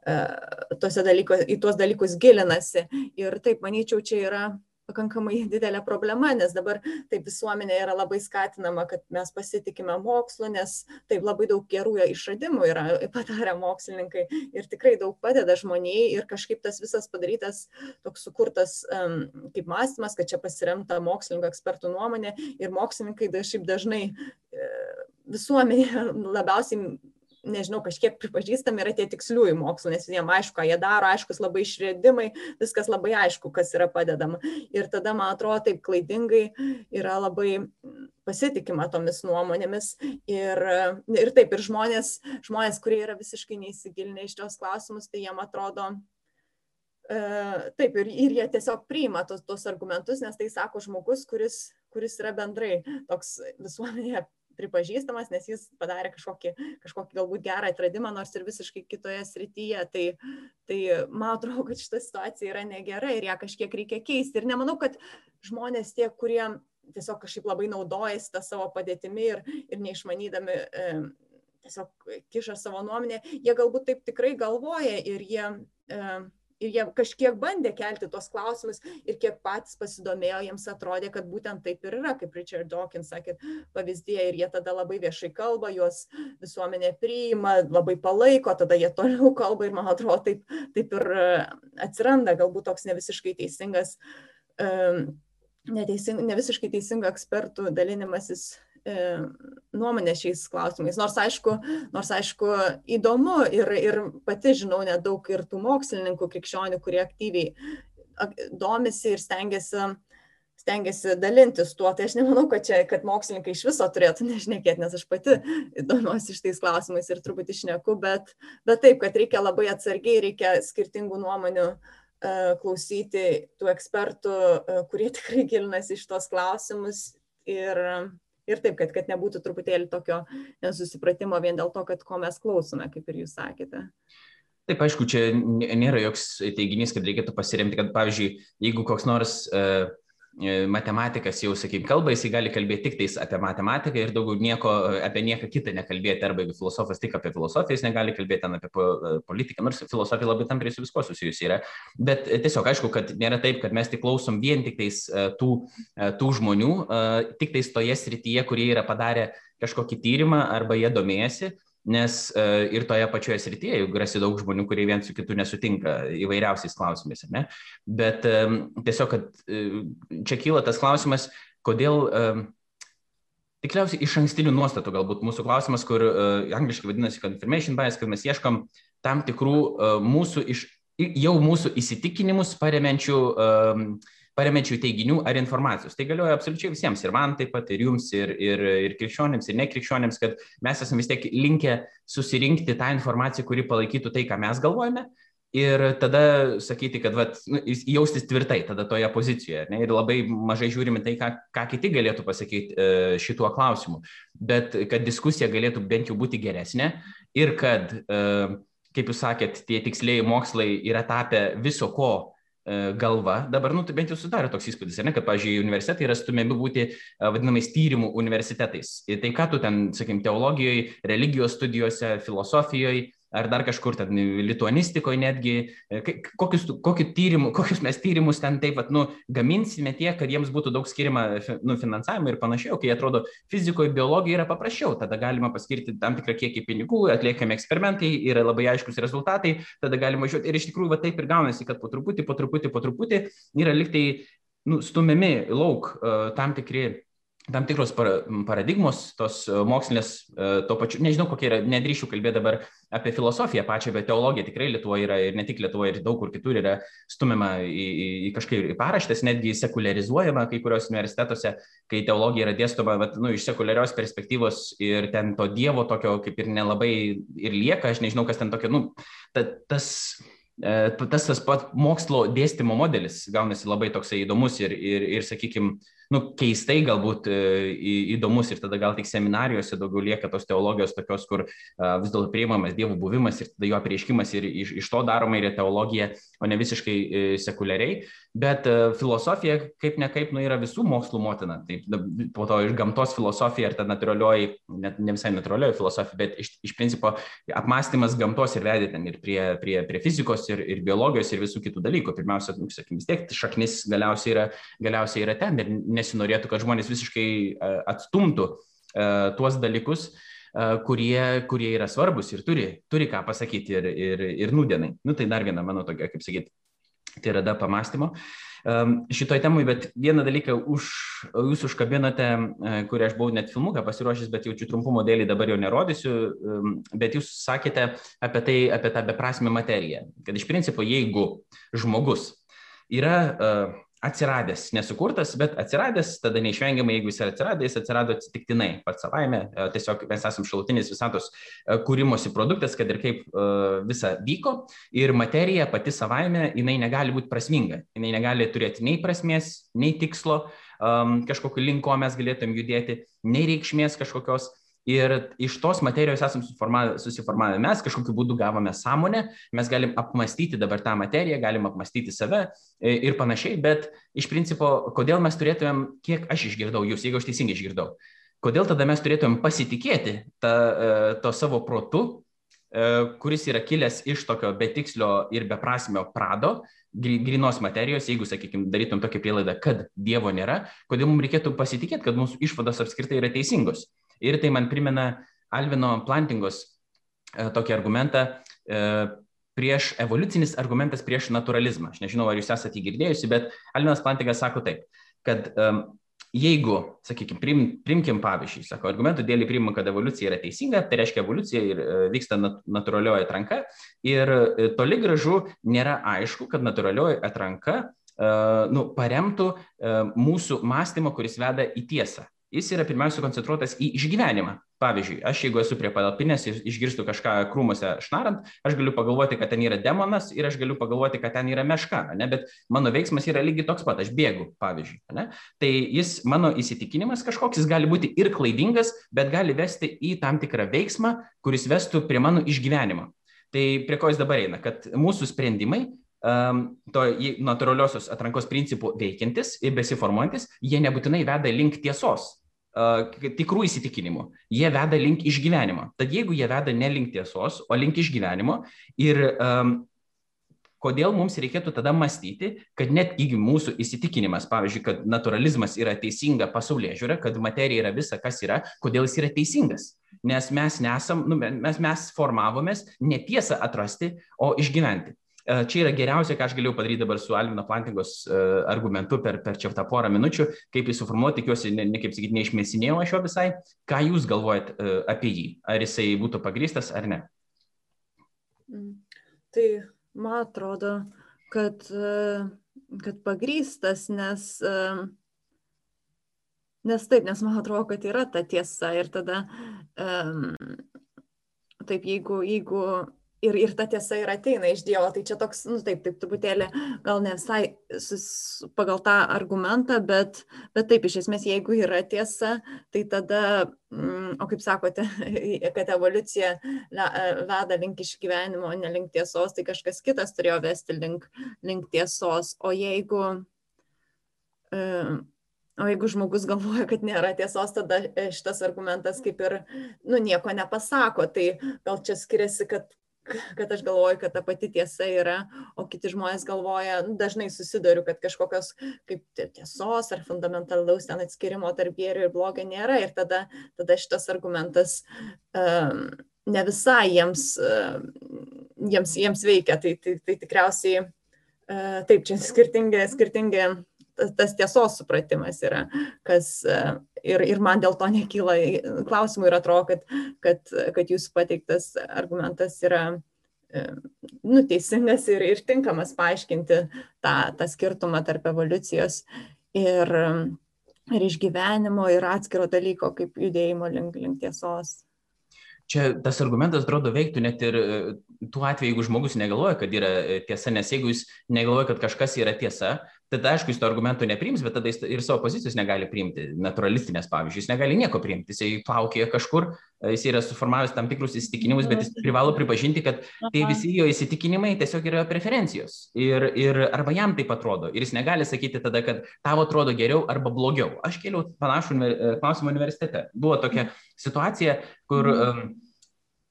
uh, dalyko, į tuos dalykus gilinasi. Ir taip, manyčiau, čia yra pakankamai didelė problema, nes dabar taip visuomenė yra labai skatinama, kad mes pasitikime mokslu, nes taip labai daug gerų išradimų yra padarę mokslininkai ir tikrai daug padeda žmoniai ir kažkaip tas visas padarytas, toks sukurtas um, kaip mąstymas, kad čia pasiremta mokslininko ekspertų nuomonė ir mokslininkai šiaip dažnai e, visuomenė labiausiai nežinau, kažkiek pripažįstami yra tie tiksliųjų mokslų, nes jiems aišku, ką jie daro, aiškus labai išradimai, viskas labai aišku, kas yra padedama. Ir tada, man atrodo, taip klaidingai yra labai pasitikima tomis nuomonėmis. Ir, ir taip, ir žmonės, žmonės, kurie yra visiškai neįsigilinę iš tos klausimus, tai jiem atrodo, Uh, taip, ir, ir jie tiesiog priima tos, tos argumentus, nes tai sako žmogus, kuris, kuris yra bendrai toks visuomenėje pripažįstamas, nes jis padarė kažkokį, kažkokį galbūt gerą atradimą, nors ir visiškai kitoje srityje. Tai, tai man atrodo, kad šita situacija yra negera ir ją kažkiek reikia keisti. Ir nemanau, kad žmonės tie, kurie tiesiog kažkaip labai naudojasi tą savo padėtimi ir, ir neišmanydami e, tiesiog kiša savo nuomonę, jie galbūt taip tikrai galvoja ir jie e, ir jie kažkiek bandė kelti tuos klausimus ir kiek patys pasidomėjo, jiems atrodė, kad būtent taip ir yra, kaip Richard Dawkins sakė pavyzdėje, ir jie tada labai viešai kalba, juos visuomenė priima, labai palaiko, tada jie toliau kalba ir man atrodo, taip, taip ir e, atsiranda galbūt toks ne visiškai teisingas, neteising, ne visiškai teisinga ekspertų dalinimasis nuomonę šiais klausimais. Nors aišku, nors aišku įdomu ir, ir pati žinau nedaug ir tų mokslininkų krikščionių, kurie aktyviai domisi ir stengiasi stengiasi dalintis tuo, tai aš nemanau, kad čia, kad mokslininkai iš viso turėtų nešnekėti, nes aš pati domiuosi šitais klausimais ir truputį išneku, bet, bet taip, kad reikia labai atsargiai, reikia skirtingų nuomonių uh, klausyti tų ekspertų, uh, kurie tikrai gilinasi iš tos klausimus ir, ir taip, kad, kad nebūtų truputėlį tokio nesusipratimo vien dėl to, kad ko mes klausome, kaip ir jūs sakėte. Taip, aišku, čia nėra joks teiginys, kad reikėtų pasiremti, kad, pavyzdžiui, jeigu koks nors uh, matematikas jau, sakykim, kalba, jisai gali kalbėti tik tais apie matematiką ir daugiau nieko apie nieką kitą nekalbėti, arba jeigu filosofas tik apie filosofiją, jis negali kalbėti ten apie e, politiką, nors filosofija labai tampriai su visko susijusi yra. Bet e, tiesiog aišku, kad nėra taip, kad mes tik klausom vien tik tais tų, tų žmonių, tik tais toje srityje, kurie yra padarę kažkokį tyrimą arba jie domėjasi, nes uh, ir toje pačioje srityje, juk rasi daug žmonių, kurie viens su kitu nesutinka įvairiausiais klausimais, ne? Bet um, tiesiog, kad uh, čia kyla tas klausimas, kodėl, tikriausiai iš ankstinių nuostatų galbūt mūsų klausimas, kur angliškai vadinasi confirmation bias, kad mes ieškom tam tikrų mūsų iš, jau mūsų įsitikinimus paremenčių paremečių teiginių ar informacijos. Tai galioja absoliučiai visiems, ir man taip pat, ir jums, ir, ir, ir krikščionėms, ir nekrikščionėms, kad mes esame vis tiek linkę susirinkti tą informaciją, kuri palaikytų tai, ką mes galvojame. Ir tada sakyti, kad vat, nu, jaustis tvirtai tada toje pozicijoje. Ne? Ir labai mažai žiūrime tai, ką, ką kiti galėtų pasakyti e, šituo klausimu. Bet kad diskusija galėtų bent jau būti geresnė ir kad, e, kaip jūs sakėt, tie tikslėjai mokslai yra tapę viso ko galva, dabar, nu, tai bent jau sudarė toks įspūdis, ne, kad, pavyzdžiui, universitetai yra stumiami būti e, vadinamais tyrimų universitetais. Tai, ką tu ten, sakykim, teologijoje, religijos studijose, filosofijoje, ar dar kažkur ten lituanistikoje netgi, e, kokius, kokius, tyrimų, kokius mes tyrimus ten taip pat, nu, gaminsime tiek, kad jiems būtų daug skiriama nu, finansavimo ir panašiai, o kai atrodo fizikoje, biologijoje yra paprasčiau, tada galima paskirti tam tikrą kiekį pinigų, atliekami eksperimentai, yra labai aiškus rezultatai, tada galima žiūrėti ir iš tikrųjų va, taip ir gaunasi, kad po truputį, po truputį, po truputį yra liktai nu, stumiami lauk uh, tam tikri tam tikros paradigmos, tos e, mokslinės, e, to pačiu, nežinau kokia yra, nedrįšiu kalbėti dabar apie filosofiją pačią, bet teologija tikrai Lietuvoje yra ir ne tik Lietuvoje, ir daug kur kitur yra stumiama į, į, į kažkaip į paraštės, netgi sekularizuojama kai kurios universitetuose, kai teologija yra dėstoma bet, nu, iš sekuliarios perspektyvos ir ten to Dievo tokio kaip ir nelabai ir lieka, aš nežinau, kas ten tokio, nu, ta, tas e, tas tas pat mokslo dėstymo modelis gaunasi labai toksai įdomus ir, ir, ir sakykime, nu, keistai galbūt e, įdomus ir tada gal tik seminarijose daugiau lieka tos teologijos tokios, kur vis dėlto priimamas Dievo buvimas ir tada jo prieškimas ir iš, iš to daroma yra teologija, o ne visiškai e, sekuliariai. Bet e, filosofija, kaip ne kaip, nu, yra visų mokslų motina. Taip, po to iš gamtos filosofija ir ta natūralioji, net ne visai natūralioji filosofija, bet iš, iš principo apmąstymas gamtos ir vedė ten ir prie, prie, prie fizikos, ir, ir biologijos, ir visų kitų dalykų. Pirmiausia, nu, sakykim, vis tiek šaknis galiausiai yra, galiausiai yra ten ir nesinorėtų, kad žmonės visiškai e, atstumtų e, tuos dalykus, kurie, kurie yra svarbus ir turi, turi ką pasakyti ir, ir, ir nudienai. Nu, tai dar viena mano tokia, kaip sakyti, tai yra da pamastymo. Šitoj temui, bet vieną dalyką už, jūs užkabinote, kurį aš buvau net filmuką pasiruošęs, bet jaučiu trumpumo dėlį dabar jau nerodysiu, bet jūs sakėte apie tai, apie tą beprasmę materiją, kad iš principo, jeigu žmogus yra uh, atsiradęs, nesukurtas, bet atsiradęs, tada neišvengiamai, jeigu jis yra atsiradęs, jis atsirado atsitiktinai pats savaime, e, tiesiog mes esame šalutinis visatos e, kūrimosi produktas, kad ir kaip e, visa vyko. Ir materija pati savaime, jinai negali būti prasminga, jinai negali turėti nei prasmės, nei tikslo, kažkokiu link, ko mes galėtum judėti, nei reikšmės kažkokios Ir iš tos materijos esam susiformavę mes, kažkokiu būdu gavome sąmonę, mes galim apmastyti dabar tą materiją, galim apmastyti save e, ir panašiai, bet iš principo, kodėl mes turėtumėm, kiek aš išgirdau jūs, jeigu aš teisingai išgirdau, kodėl tada mes turėtumėm pasitikėti tą, e, to savo protu, e, kuris yra kilęs iš tokio betikslio ir beprasmio prado, grinos materijos, jeigu, sakykime, darytum tokią prielaidą, kad Dievo nėra, kodėl mums reikėtų pasitikėti, kad mūsų išvados apskritai yra teisingos. Ir tai man primena Alvino Plantingos e, tokį argumentą e, prieš evoliucinis argumentas prieš naturalizmą. Aš nežinau, ar jūs esate jį girdėjusi, bet Alvinas Plantingas sako taip, kad um, jeigu, sakykime, prim, primkim pavyzdžiui, sako, argumentų dėlį primam, kad evoliucija yra teisinga, tai reiškia evoliucija ir e, vyksta natūralioji atranka ir toli gražu nėra aišku, kad natūralioji atranka uh, nu, paremtų uh, mūsų mąstymą, kuris veda į tiesą jis yra pirmiausia koncentruotas į išgyvenimą. Pavyzdžiui, aš jeigu esu prie palapinės ir išgirstu kažką krūmuose šnarant, aš galiu pagalvoti, kad ten yra demonas ir aš galiu pagalvoti, kad ten yra meška, ne? bet mano veiksmas yra lygiai toks pat, aš bėgu, pavyzdžiui. Ne? Tai jis, mano įsitikinimas kažkoks, jis gali būti ir klaidingas, bet gali vesti į tam tikrą veiksmą, kuris vestų prie mano išgyvenimo. Tai prie ko jis dabar eina, kad mūsų sprendimai um, to natūraliosios atrankos principų veikiantis ir besiformuojantis, jie nebūtinai veda link tiesos, tikrų įsitikinimų, jie veda link išgyvenimo. Tad jeigu jie veda ne link tiesos, o link išgyvenimo ir um, kodėl mums reikėtų tada mąstyti, kad net iki mūsų įsitikinimas, pavyzdžiui, kad naturalizmas yra teisinga pasaulyje žiūra, kad materija yra visa, kas yra, kodėl jis yra teisingas. Nes mes nesam, nu, mes, mes formavomės ne tiesą atrasti, o išgyventi. E, čia yra geriausia, ką aš galėjau padaryti dabar su Alvino Plantingos e, argumentu per, per čia tą porą minučių, kaip jį suformuoti, tikiuosi, ne, ne kaip sakyti, neišmėsinėjau aš jo visai. Ką jūs galvojat e, apie jį? Ar jisai būtų pagrįstas ar ne? Mm. Tai man atrodo, kad, kad pagrįstas, nes, nes taip, nes man atrodo, kad yra ta tiesa ir tada taip, jeigu, jeigu ir, ir ta tiesa ir ateina iš Dievo. Tai čia toks, nu taip, taip truputėlį gal ne visai sus, pagal tą argumentą, bet, bet taip, iš esmės, jeigu yra tiesa, tai tada, mm, o kaip sakote, kad evoliucija veda link išgyvenimo, ne link tiesos, tai kažkas kitas turėjo vesti link, link tiesos. O jeigu... O jeigu žmogus galvoja, kad nėra tiesos, tada šitas argumentas kaip ir, nu, nieko nepasako. Tai gal čia skiriasi, kad kad aš galvoju, kad ta pati tiesa yra, o kiti žmonės galvoja, nu, dažnai susiduriu, kad kažkokios kaip tiesos ar fundamentalaus ten atskirimo tarp gėrio ir blogio nėra ir tada, tada šitas argumentas um, ne visai jiems, uh, jiems, jiems veikia. Tai, tai, tai tikriausiai uh, taip, čia skirtingi, skirtingi tas tiesos supratimas yra, kas uh, ir, ir man dėl to nekyla klausimų ir atrodo, kad, kad, kad jūsų pateiktas argumentas yra e, nuteisingas ir, ir tinkamas paaiškinti tą, tą skirtumą tarp evoliucijos ir, ir išgyvenimo ir atskiro dalyko kaip judėjimo link, link tiesos. Čia tas argumentas atrodo veiktų net ir e, tuo atveju, jeigu žmogus negalvoja, kad yra e, tiesa, nes jeigu jis negalvoja, kad kažkas yra tiesa, tada aišku, jis to argumento nepriims, bet tada jis ir savo pozicijos negali priimti, naturalistinės pavyzdžiui, jis negali nieko priimti, jisai plaukėja kažkur, e, jis yra suformavęs tam tikrus įsitikinimus, bet jis privalo pripažinti, kad tai visi jo įsitikinimai tiesiog yra preferencijos. Ir, ir arba jam taip atrodo. Ir jis negali sakyti tada, kad tavo atrodo geriau arba blogiau. Aš kėliau panašų e, klausimą universitete. Buvo tokia situacija, kur um,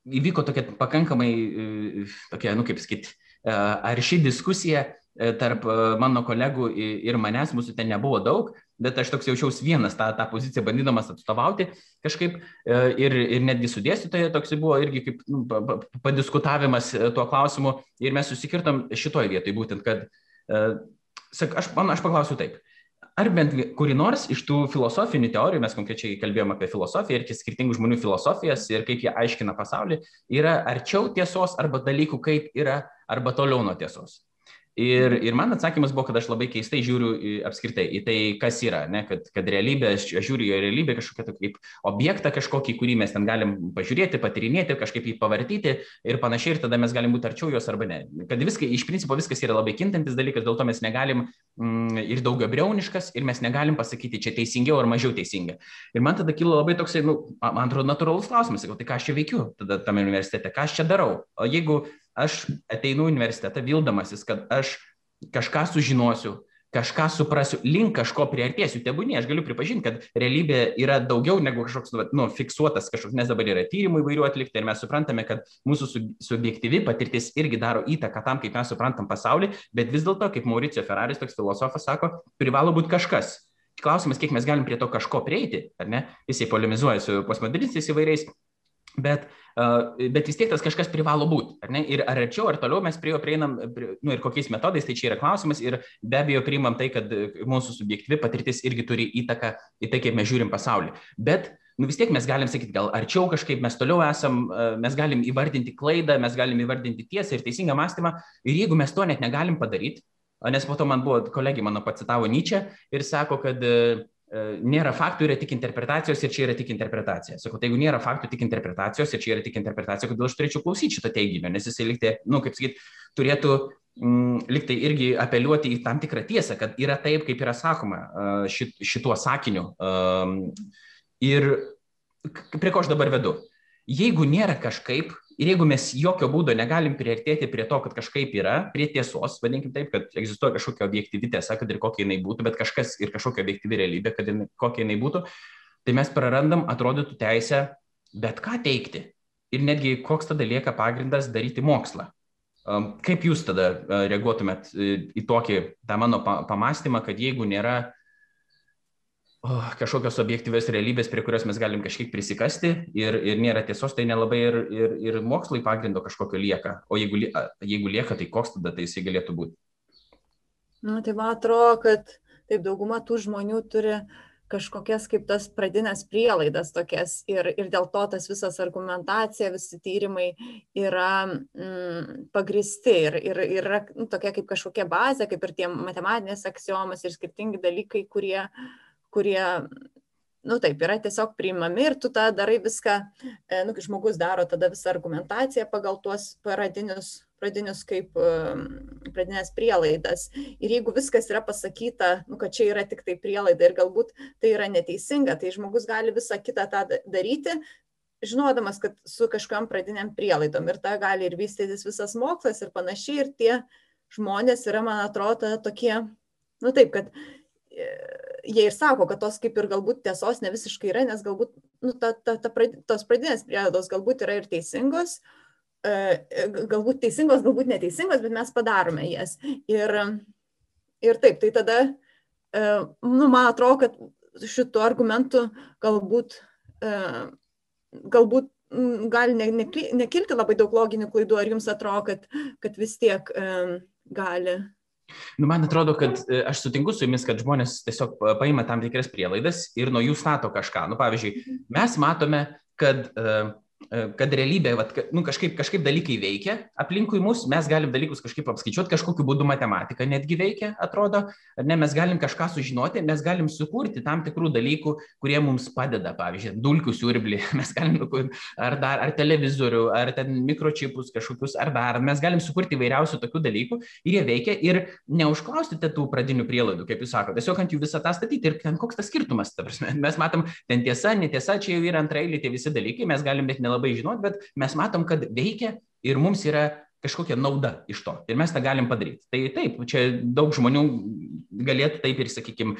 įvyko tokia pakankamai, tokia, nu kaip sakyti, arši diskusija E, tarp e, mano kolegų ir manęs, mūsų ten nebuvo daug, bet aš toks jaučiausi vienas tą, tą poziciją bandydamas atstovauti kažkaip e, ir, ir netgi su dėstytoje toks buvo irgi kaip nu, padiskutavimas tuo klausimu ir mes susikirtom šitoje vietoje būtent, kad sak, aš, man, aš paklausiu taip. Ar bent kuri nors iš tų filosofinių teorijų, mes konkrečiai kalbėjome apie filosofiją ir skirtingų žmonių filosofijas ir kaip jie aiškina pasaulį, yra arčiau tiesos arba dalykų, kaip yra, arba toliau nuo tiesos. Ir, ir man atsakymas buvo, kad aš labai keistai žiūriu į, apskritai į tai, kas yra, ne, kad, kad realybė, aš, žiūriu į realybę kažkokią tokį kaip objektą kažkokį, kurį mes ten galim pažiūrėti, patyrinėti, kažkaip jį pavartyti ir panašiai, ir tada mes galim būti arčiau jos arba ne. Kad viskai, iš principo viskas yra labai kintantis dalykas, dėl to mes negalim mm, ir daugiau breuniškas, ir mes negalim pasakyti, čia teisingiau ar mažiau teisinga. Ir man tada kilo labai toksai, nu, man atrodo, natūralus klausimas, sakau, tai ką aš čia veikiu tada tame universitete, ką aš čia darau. O jeigu aš ateinu į universitetą vildamasis, kad aš kažką sužinosiu, kažką suprasiu, link kažko priartėsiu. Tebūnė, aš galiu pripažinti, kad realybė yra daugiau negu kažkoks nu, nu, fiksuotas kažkoks, nes dabar yra tyrimų įvairių atlikti ir mes suprantame, kad mūsų subjektyvi patirtis irgi daro įtaką tam, kaip mes suprantam pasaulį, bet vis dėlto, kaip Mauricio Ferraris, toks filosofas sako, privalo būti kažkas. Klausimas, kiek mes galim prie to kažko prieiti, ar ne? Jisai polemizuoja su postmodernistais įvairiais, bet, bet vis tiek tas kažkas privalo būti. Ar ne? Ir ar arčiau, ar toliau mes prie jo prieinam, nu ir kokiais metodais, tai čia yra klausimas. Ir be abejo priimam tai, kad mūsų subjektyvi patirtis irgi turi įtaką į tai, kaip mes žiūrim pasaulį. Bet nu vis tiek mes galim sakyti, gal arčiau kažkaip mes toliau esam, mes galim įvardinti klaidą, mes galim įvardinti tiesą ir teisingą mąstymą. Ir jeigu mes to net negalim padaryti, nes po to man buvo kolegė mano pacitavo Nyčia ir sako, kad nėra faktų, yra tik interpretacijos ir čia yra tik interpretacija. Sakau, tai jeigu nėra faktų, tik interpretacijos ir čia yra tik interpretacija, kodėl aš turėčiau klausyti šito teiginio, nes jisai liktai, nu, kaip sakyt, turėtų mm, liktai irgi apeliuoti į tam tikrą tiesą, kad yra taip, kaip yra sakoma šit, šituo sakiniu. Ir prie ko aš dabar vedu? Jeigu nėra kažkaip, ir jeigu mes jokio būdo negalim priartėti prie to, kad kažkaip yra, prie tiesos, vadinkim taip, kad egzistuoja kažkokia objektyvi tiesa, kad ir kokia jinai būtų, bet kažkas ir kažkokia objektyvi realybė, kad jinai, kokia jinai būtų, tai mes prarandam, atrodytų teisę bet ką teikti. Ir netgi koks tada lieka pagrindas daryti mokslą. Kaip jūs tada reaguotumėt į tokį tą mano pamastymą, kad jeigu nėra kažkokios objektyvios realybės, prie kurios mes galim kažkiek prisikasti ir, ir nėra tiesos, tai nelabai ir, ir, ir mokslai pagrindo kažkokio lieka. O jeigu, jeigu lieka, tai koks tada tai jisai galėtų būti? Na, tai man atrodo, kad taip dauguma tų žmonių turi kažkokias kaip tas pradinės prielaidas tokias ir, ir dėl to tas visas argumentacija, visi tyrimai yra mm, pagristi ir, ir, yra nu, tokia kaip kažkokia bazė, kaip ir tie matematinės aksiomas ir skirtingi dalykai, kurie uh, kurie, nu taip, yra tiesiog priimami ir tu tą darai viską, e, nu, kai žmogus daro tada visą argumentaciją pagal tuos pradinius, pradinius kaip pradinės prielaidas. Ir jeigu viskas yra pasakyta, nu, kad čia yra tik tai prielaida ir galbūt tai yra neteisinga, tai žmogus gali visą kitą tą daryti, žinodamas, kad su kažkam pradiniam prielaidom ir ta gali ir vystytis visas mokslas ir panašiai. Ir tie žmonės yra, man atrodo, tokie, nu taip, kad e, jie ir sako, kad tos kaip ir galbūt tiesos ne visiškai yra, nes galbūt nu, ta, ta, ta, tos pradinės prielaidos galbūt yra ir teisingos, e, galbūt teisingos, galbūt neteisingos, bet mes padarome jas. Ir, ir taip, tai tada, e, nu, man atrodo, kad šitų argumentų galbūt, e, galbūt gali ne, ne, nekilti labai daug loginių klaidų, ar jums atrodo, kad, kad vis tiek gali Nu, man atrodo, kad e, aš sutinku su jumis, kad žmonės tiesiog paima tam tikras prielaidas ir nuo jų stato kažką. Nu, pavyzdžiui, mhm. mes matome, kad uh, kad realybė, vat, nu, kažkaip, kažkaip dalykai veikia aplinkui mus, mes galim dalykus kažkaip apskaičiuoti, kažkokiu būdu matematika netgi veikia, atrodo, ne, mes galim kažką sužinoti, mes galim sukurti tam tikrų dalykų, kurie mums padeda, pavyzdžiui, dulkių siurblį, mes galim, ar, dar, ar televizorių, ar ten mikročipus kažkokius, ar dar, mes galim sukurti įvairiausių tokių dalykų ir jie veikia ir neužklausite tų pradinių prielaidų, kaip jūs sakote, tiesiog ant jų visą tą statyti ir ten koks tas skirtumas, ta prasme, mes matom, ten tiesa, netiesa, čia jau yra antrailiai tie visi dalykai, mes galim bet nelabai žinot, bet mes matom, kad veikia ir mums yra kažkokia nauda iš to. Ir mes tą galim padaryti. Tai taip, čia daug žmonių galėtų taip ir, sakykime,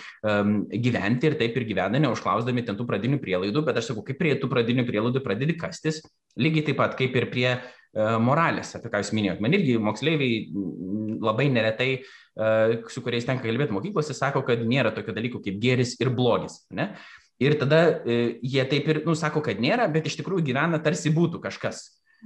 gyventi ir taip ir gyvena, neužklausdami ten tų pradinių prielaidų, bet aš sakau, kaip prie tų pradinių prielaidų pradedi kastis, lygiai taip pat kaip ir prie e, moralės, apie ką jūs minėjot. Man irgi moksleiviai labai neretai, e, su kuriais tenka kalbėti mokyklose, sako, kad nėra tokio dalyko kaip geris ir blogis. Ne? Ir tada e, jie taip ir, nu, sako, kad nėra, bet iš tikrųjų gyvena tarsi būtų kažkas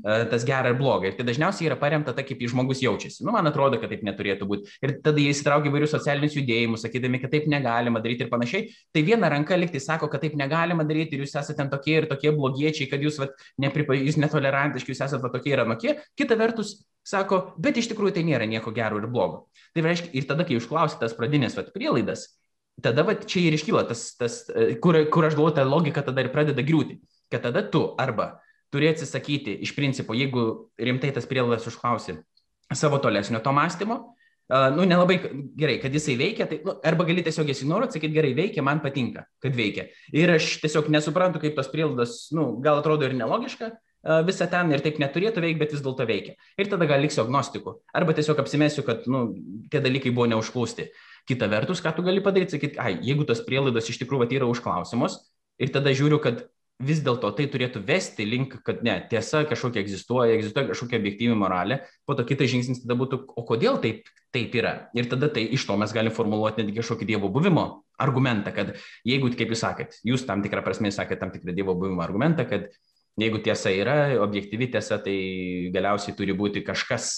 e, tas gera ir bloga. Ir tai dažniausiai yra paremta ta, kaip žmogus jaučiasi. Nu, man atrodo, kad taip neturėtų būti. Ir tada jie įsitraukia įvairius socialinius judėjimus, sakydami, kad taip negalima daryti ir panašiai. Tai viena ranka liktai sako, kad taip negalima daryti ir jūs esate tokie ir tokie blogiečiai, kad jūs, vat, nepripa, jūs netolerantiški, jūs esate tokie ir anokie. Kita vertus, sako, bet iš tikrųjų tai nėra nieko gero ir blogo. Tai reiškia, ir tada, kai užklausite tas pradinės vat, prielaidas, tada va čia ir iškyla tas, tas e, kur, kur aš galvoju, ta logika tada ir pradeda griūti. Kad tada tu arba turi atsisakyti iš principo, jeigu rimtai tas prielaidas užklausi savo tolesnio to mąstymo, uh, nu nelabai gerai, kad jisai veikia, tai, nu, arba gali tiesiog jas ignoruoti, sakyti gerai veikia, man patinka, kad veikia. Ir aš tiesiog nesuprantu, kaip tos prielaidos, nu, gal atrodo ir nelogiška, uh, visą ten ir taip neturėtų veikti, bet vis dėlto veikia. Ir tada gal liksiu agnostiku. Arba tiesiog apsimesiu, kad nu, tie dalykai buvo neužklausti. Kita vertus, ką tu gali padaryti, sakyti, ai, jeigu tos prielaidos iš tikrųjų yra užklausimos ir tada žiūriu, kad vis dėlto tai turėtų vesti link, kad ne, tiesa kažkokia egzistuoja, egzistuoja kažkokia objektyvi moralė, po to kitas žingsnis tada būtų, o kodėl taip, taip yra. Ir tada tai iš to mes galime formuluoti netgi kažkokį Dievo buvimo argumentą, kad jeigu, kaip jūs sakėt, jūs tam tikrą prasme sakėt tam tikrą Dievo buvimo argumentą, kad Jeigu tiesa yra, objektyvi tiesa, tai galiausiai turi būti kažkas,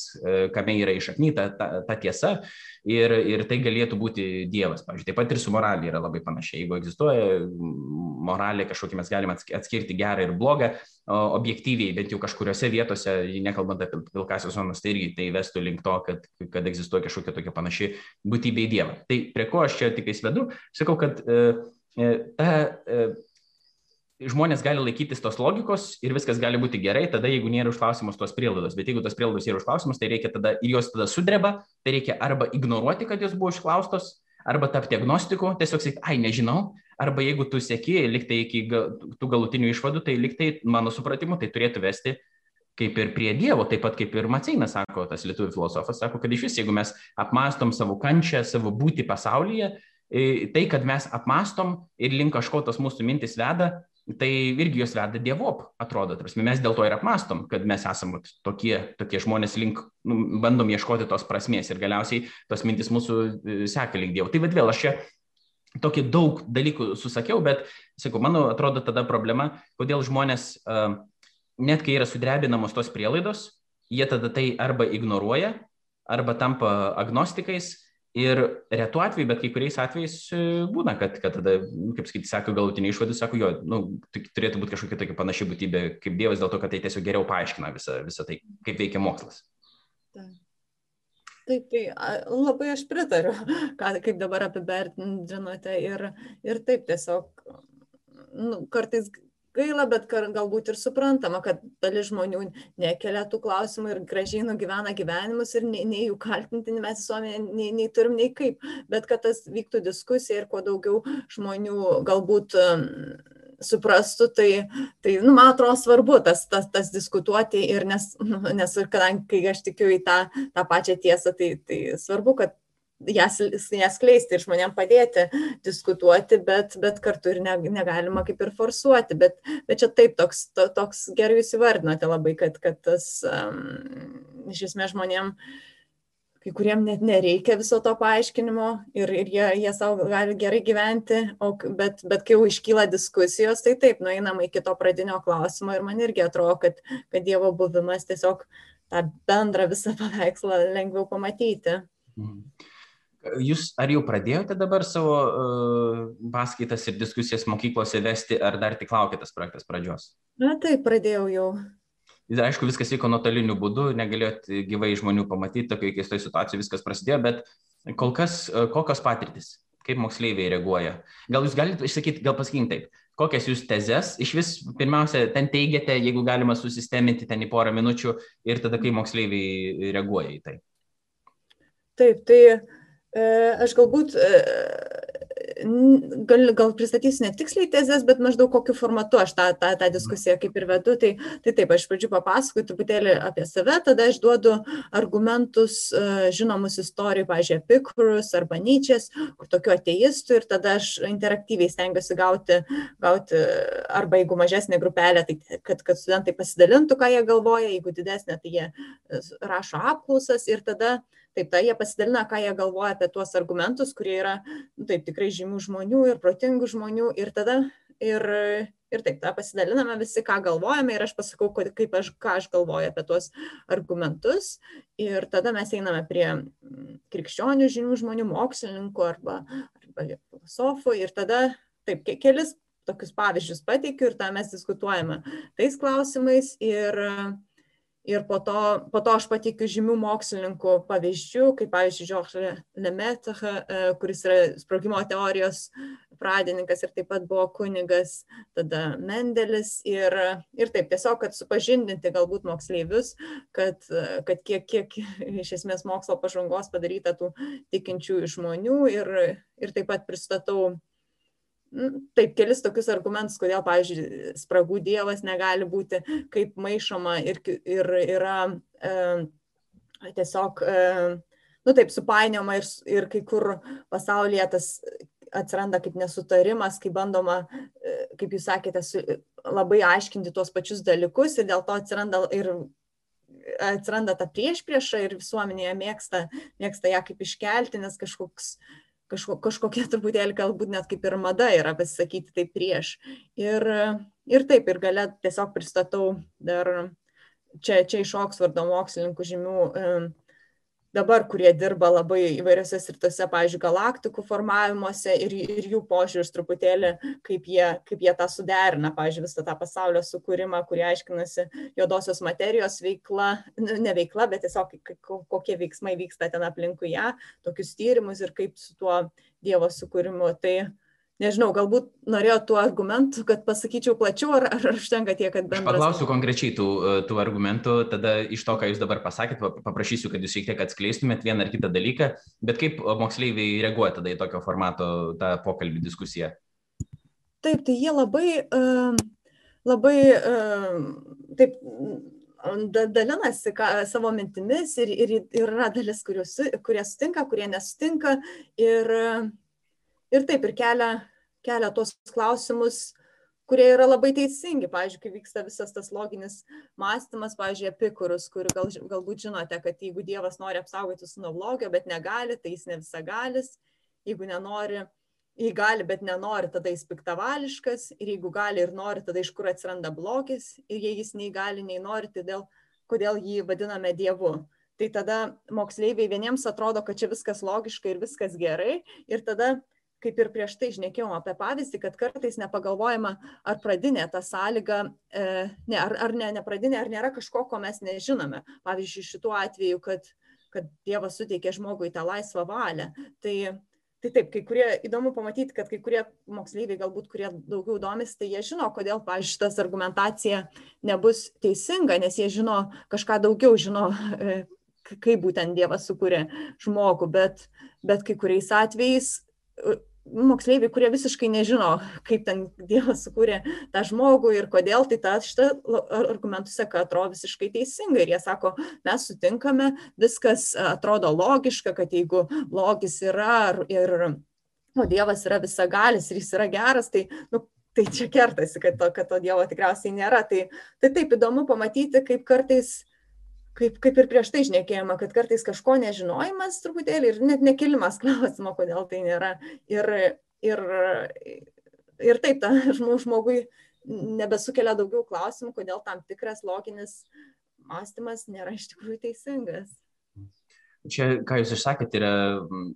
kame yra išaknyta ta, ta tiesa ir, ir tai galėtų būti Dievas. Pavyzdžiui, taip pat ir su moralė yra labai panašiai. Jeigu egzistuoja moralė, kažkokį mes galime atskirti gerą ir blogą, objektyviai, bent jau kažkuriuose vietose, nekalbant apie pilkasios zonas, tai irgi tai vestų link to, kad, kad egzistuoja kažkokia tokia panaši būtybė į Dievą. Tai prie ko aš čia tik įsvedu, sakau, kad e, e, ta e, žmonės gali laikytis tos logikos ir viskas gali būti gerai, tada jeigu nėra užklausimus tos prielaidos, bet jeigu tos prielaidos yra užklausimus, tai reikia tada ir jos tada sudreba, tai reikia arba ignoruoti, kad jos buvo užklaustos, arba tapti agnostiku, tiesiog sakyti, ai, nežinau, arba jeigu tu sėki, liktai iki tų galutinių išvadų, tai liktai, mano supratimu, tai turėtų vesti kaip ir prie Dievo, taip pat kaip ir Maceinas sako, tas lietuvių filosofas sako, kad iš vis, jeigu mes apmastom savo kančią, savo būti pasaulyje, tai, kad mes apmastom ir link kažko tos mūsų mintis veda, tai irgi jos veda dievop, atrodo. Tarsi, mes dėl to ir apmastom, kad mes esame tokie, tokie žmonės link, nu, bandom ieškoti tos prasmės ir galiausiai tos mintis mūsų e, seka link dievo. Tai vad vėl aš čia tokį daug dalykų susakiau, bet, sakau, mano atrodo tada problema, kodėl žmonės, uh, net kai yra sudrebinamos tos prielaidos, jie tada tai arba ignoruoja, arba tampa agnostikais Ir retu atveju, bet kai kuriais atvejais e, būna, kad, kad tada, nu, kaip sakyti, sako galutinį išvadą, sako, jo, nu, turėtų būti kažkokia tokia panaši būtybė kaip Dievas, dėl to, kad tai tiesiog geriau paaiškina visą, visą tai, kaip veikia mokslas. Taip, tai labai aš pritariu, ką, kaip dabar apibendrinote ir, ir taip tiesiog, nu, kartais gaila, bet galbūt ir suprantama, kad dalis žmonių nekelia tų klausimų ir gražiai nugyvena gyvenimus ir nei, nei jų kaltinti mes visuomenė nei, nei turim, nei kaip, bet kad tas vyktų diskusija ir kuo daugiau žmonių galbūt um, suprastų, tai, tai nu, man atrodo svarbu tas, tas, tas diskutuoti ir nes, nu, nes kadangi kai aš tikiu į tą, tą pačią tiesą, tai, tai svarbu, kad jas, jas kleisti ir žmonėm padėti diskutuoti, bet, bet kartu ir ne, negalima kaip ir forsuoti. Bet, bet čia taip, toks, to, toks gerai jūs įvardinote labai, kad, kad tas um, iš esmės žmonėm kai kuriem net nereikia viso to paaiškinimo ir, ir jie, jie savo gali gerai gyventi, o, bet, bet kai jau iškyla diskusijos, tai taip, nueinama iki to pradinio klausimo ir man irgi atrodo, kad, kad Dievo buvimas tiesiog tą bendrą visą paveikslą lengviau pamatyti. Mhm. Jūs ar jau pradėjote dabar savo uh, paskaitas ir diskusijas mokyklose vesti, ar dar tik laukia tas projektas pradžios? Na taip, pradėjau jau. Ir aišku, viskas vyko nuotoliniu būdu, negalėjot gyvai žmonių pamatyti, tokioje keistoje situacijoje viskas prasidėjo, bet kol kas uh, kokios patirtis, kaip moksleiviai reaguoja? Gal jūs galite išsakyti, gal pasakykite taip, kokias jūs tezes, iš vis pirmiausia, ten teigiate, jeigu galima susisteminti ten į porą minučių ir tada kaip moksleiviai reaguoja į tai? Taip, tai E, aš galbūt e, gal, gal pristatysiu ne tiksliai tezes, bet maždaug kokiu formatu aš tą, tą, tą diskusiją kaip ir vedu. Tai, tai taip, aš pradžiu papasakoju truputėlį apie save, tada aš duodu argumentus e, žinomus istorijų, pažiūrėjau, Pikurus arba Nyčias, kur tokių ateistų ir tada aš interaktyviai stengiuosi gauti, gauti arba jeigu mažesnė grupelė, tai kad, kad studentai pasidalintų, ką jie galvoja, jeigu didesnė, tai jie rašo apklausas ir tada taip tai jie pasidalina ką jie galvoja apie tuos argumentus kurie yra nu taip tikrai žymių žmonių ir protingų žmonių ir tada ir ir taip tada pasidaliname visi ką galvojame ir aš pasakau kaip aš ką aš galvoju apie tuos argumentus. Ir tada mes einame prie mm, krikščionių žymių žmonių mokslininkų arba arba filosofų ir tada taip kelis tokius pavyzdžius pateikiu ir tada mes diskutuojame tais klausimais ir ir po to po to aš pateikiu žymių mokslininkų pavyzdžių kaip pavyzdžiui Georges Lemaitre, e, kuris yra sprogimo teorijos pradininkas ir taip pat buvo kunigas, tada Mendelis ir, ir taip tiesiog, kad supažindinti galbūt moksleivius, kad, kad kiek, kiek iš esmės mokslo pažangos padaryta tų tikinčių žmonių ir, ir taip pat pristatau taip, kelis tokius argumentus, kodėl, pavyzdžiui, spragų dievas negali būti kaip maišoma ir, ir yra e, tiesiog, e, nu taip, supainioma ir, ir kai kur pasaulyje tas atsiranda kaip nesutarimas, kai bandoma, e, kaip jūs sakėte, su, labai aiškinti tuos pačius dalykus ir dėl to atsiranda ir atsiranda ta prieš priešą ir visuomenėje mėgsta, mėgsta ją kaip iškelti, nes kažkoks kažko, kažkokia truputėlį galbūt net kaip ir mada yra pasisakyti taip prieš. Ir, ir taip, ir gale tiesiog pristatau dar čia, čia iš Oksfordo mokslininkų žymių dabar, kurie dirba labai įvairiose sritose, pavyzdžiui, galaktikų formavimuose ir, ir jų požiūris truputėlį, kaip jie, kaip jie tą suderina, pavyzdžiui, visą tą pasaulio sukūrimą, kurie aiškinasi juodosios materijos veikla, ne veikla, bet tiesiog kokie veiksmai vyksta ten aplinkui ją, tokius tyrimus ir kaip su tuo Dievo sukūrimu. Tai, nežinau, galbūt norėjo tų argumentų, kad pasakyčiau plačiau, ar, ar užtenka tiek, kad bendras. Aš paklausiu konkrečiai tų, e, tų argumentų, tada iš to, ką jūs dabar pasakėt, paprašysiu, kad jūs šiek tiek atskleistumėt vieną ar kitą dalyką, bet kaip moksleiviai reaguoja tada į tokio formato tą pokalbį diskusiją? Taip, tai jie labai, labai, taip, dalinasi ką, savo mintimis ir, ir, ir yra dalis, kurios, kurie sutinka, kurie nesutinka. Ir, ir taip, ir kelia, kelia tos klausimus, kurie yra labai teisingi. Pavyzdžiui, kai vyksta visas tas loginis mąstymas, pavyzdžiui, epikurus, kur gal, galbūt žinote, kad jeigu Dievas nori apsaugoti su nuo blogio, bet negali, tai jis ne visagalis. Jeigu nenori, jei gali, bet nenori, tada jis piktavališkas. Ir jeigu gali ir nori, tada iš kur atsiranda blogis. Ir jei jis nei gali, nei nori, tai dėl, kodėl jį vadiname Dievu. Tai tada moksleiviai vieniems atrodo, kad čia viskas logiška ir viskas gerai. Ir tada kaip ir prieš tai šnekėjom apie pavyzdį, kad kartais nepagalvojama, ar pradinė ta sąlyga, e, ne, ar, ar ne, ne pradinė, ar nėra kažko, ko mes nežinome. Pavyzdžiui, šituo atveju, kad, kad Dievas suteikė žmogui tą laisvą valią. Tai, tai taip, kai kurie, įdomu pamatyti, kad kai kurie moksleiviai, galbūt kurie daugiau domisi, tai jie žino, kodėl, pavyzdžiui, šitas argumentacija nebus teisinga, nes jie žino kažką daugiau, žino, e, kaip būtent Dievas sukūrė žmogų, bet, bet kai kuriais atvejais moksleiviai, kurie visiškai nežino, kaip ten Dievas sukūrė tą žmogų ir kodėl, tai ta šitą argumentų seka atrodo visiškai teisinga. Ir jie sako, mes sutinkame, viskas atrodo logiška, kad jeigu blogis yra ir o Dievas yra visagalis ir jis yra geras, tai nu, tai čia kertasi, kad to, kad to Dievo tikriausiai nėra. Tai, tai taip įdomu pamatyti, kaip kartais kaip, kaip ir prieš tai šnekėjome, kad kartais kažko nežinojimas truputėlį ir net nekelimas klausimo, kodėl tai nėra. Ir, ir, ir taip, ta žmogui nebesukelia daugiau klausimų, kodėl tam tikras loginis mąstymas nėra iš tikrųjų teisingas. Čia, ką Jūs išsakėte, yra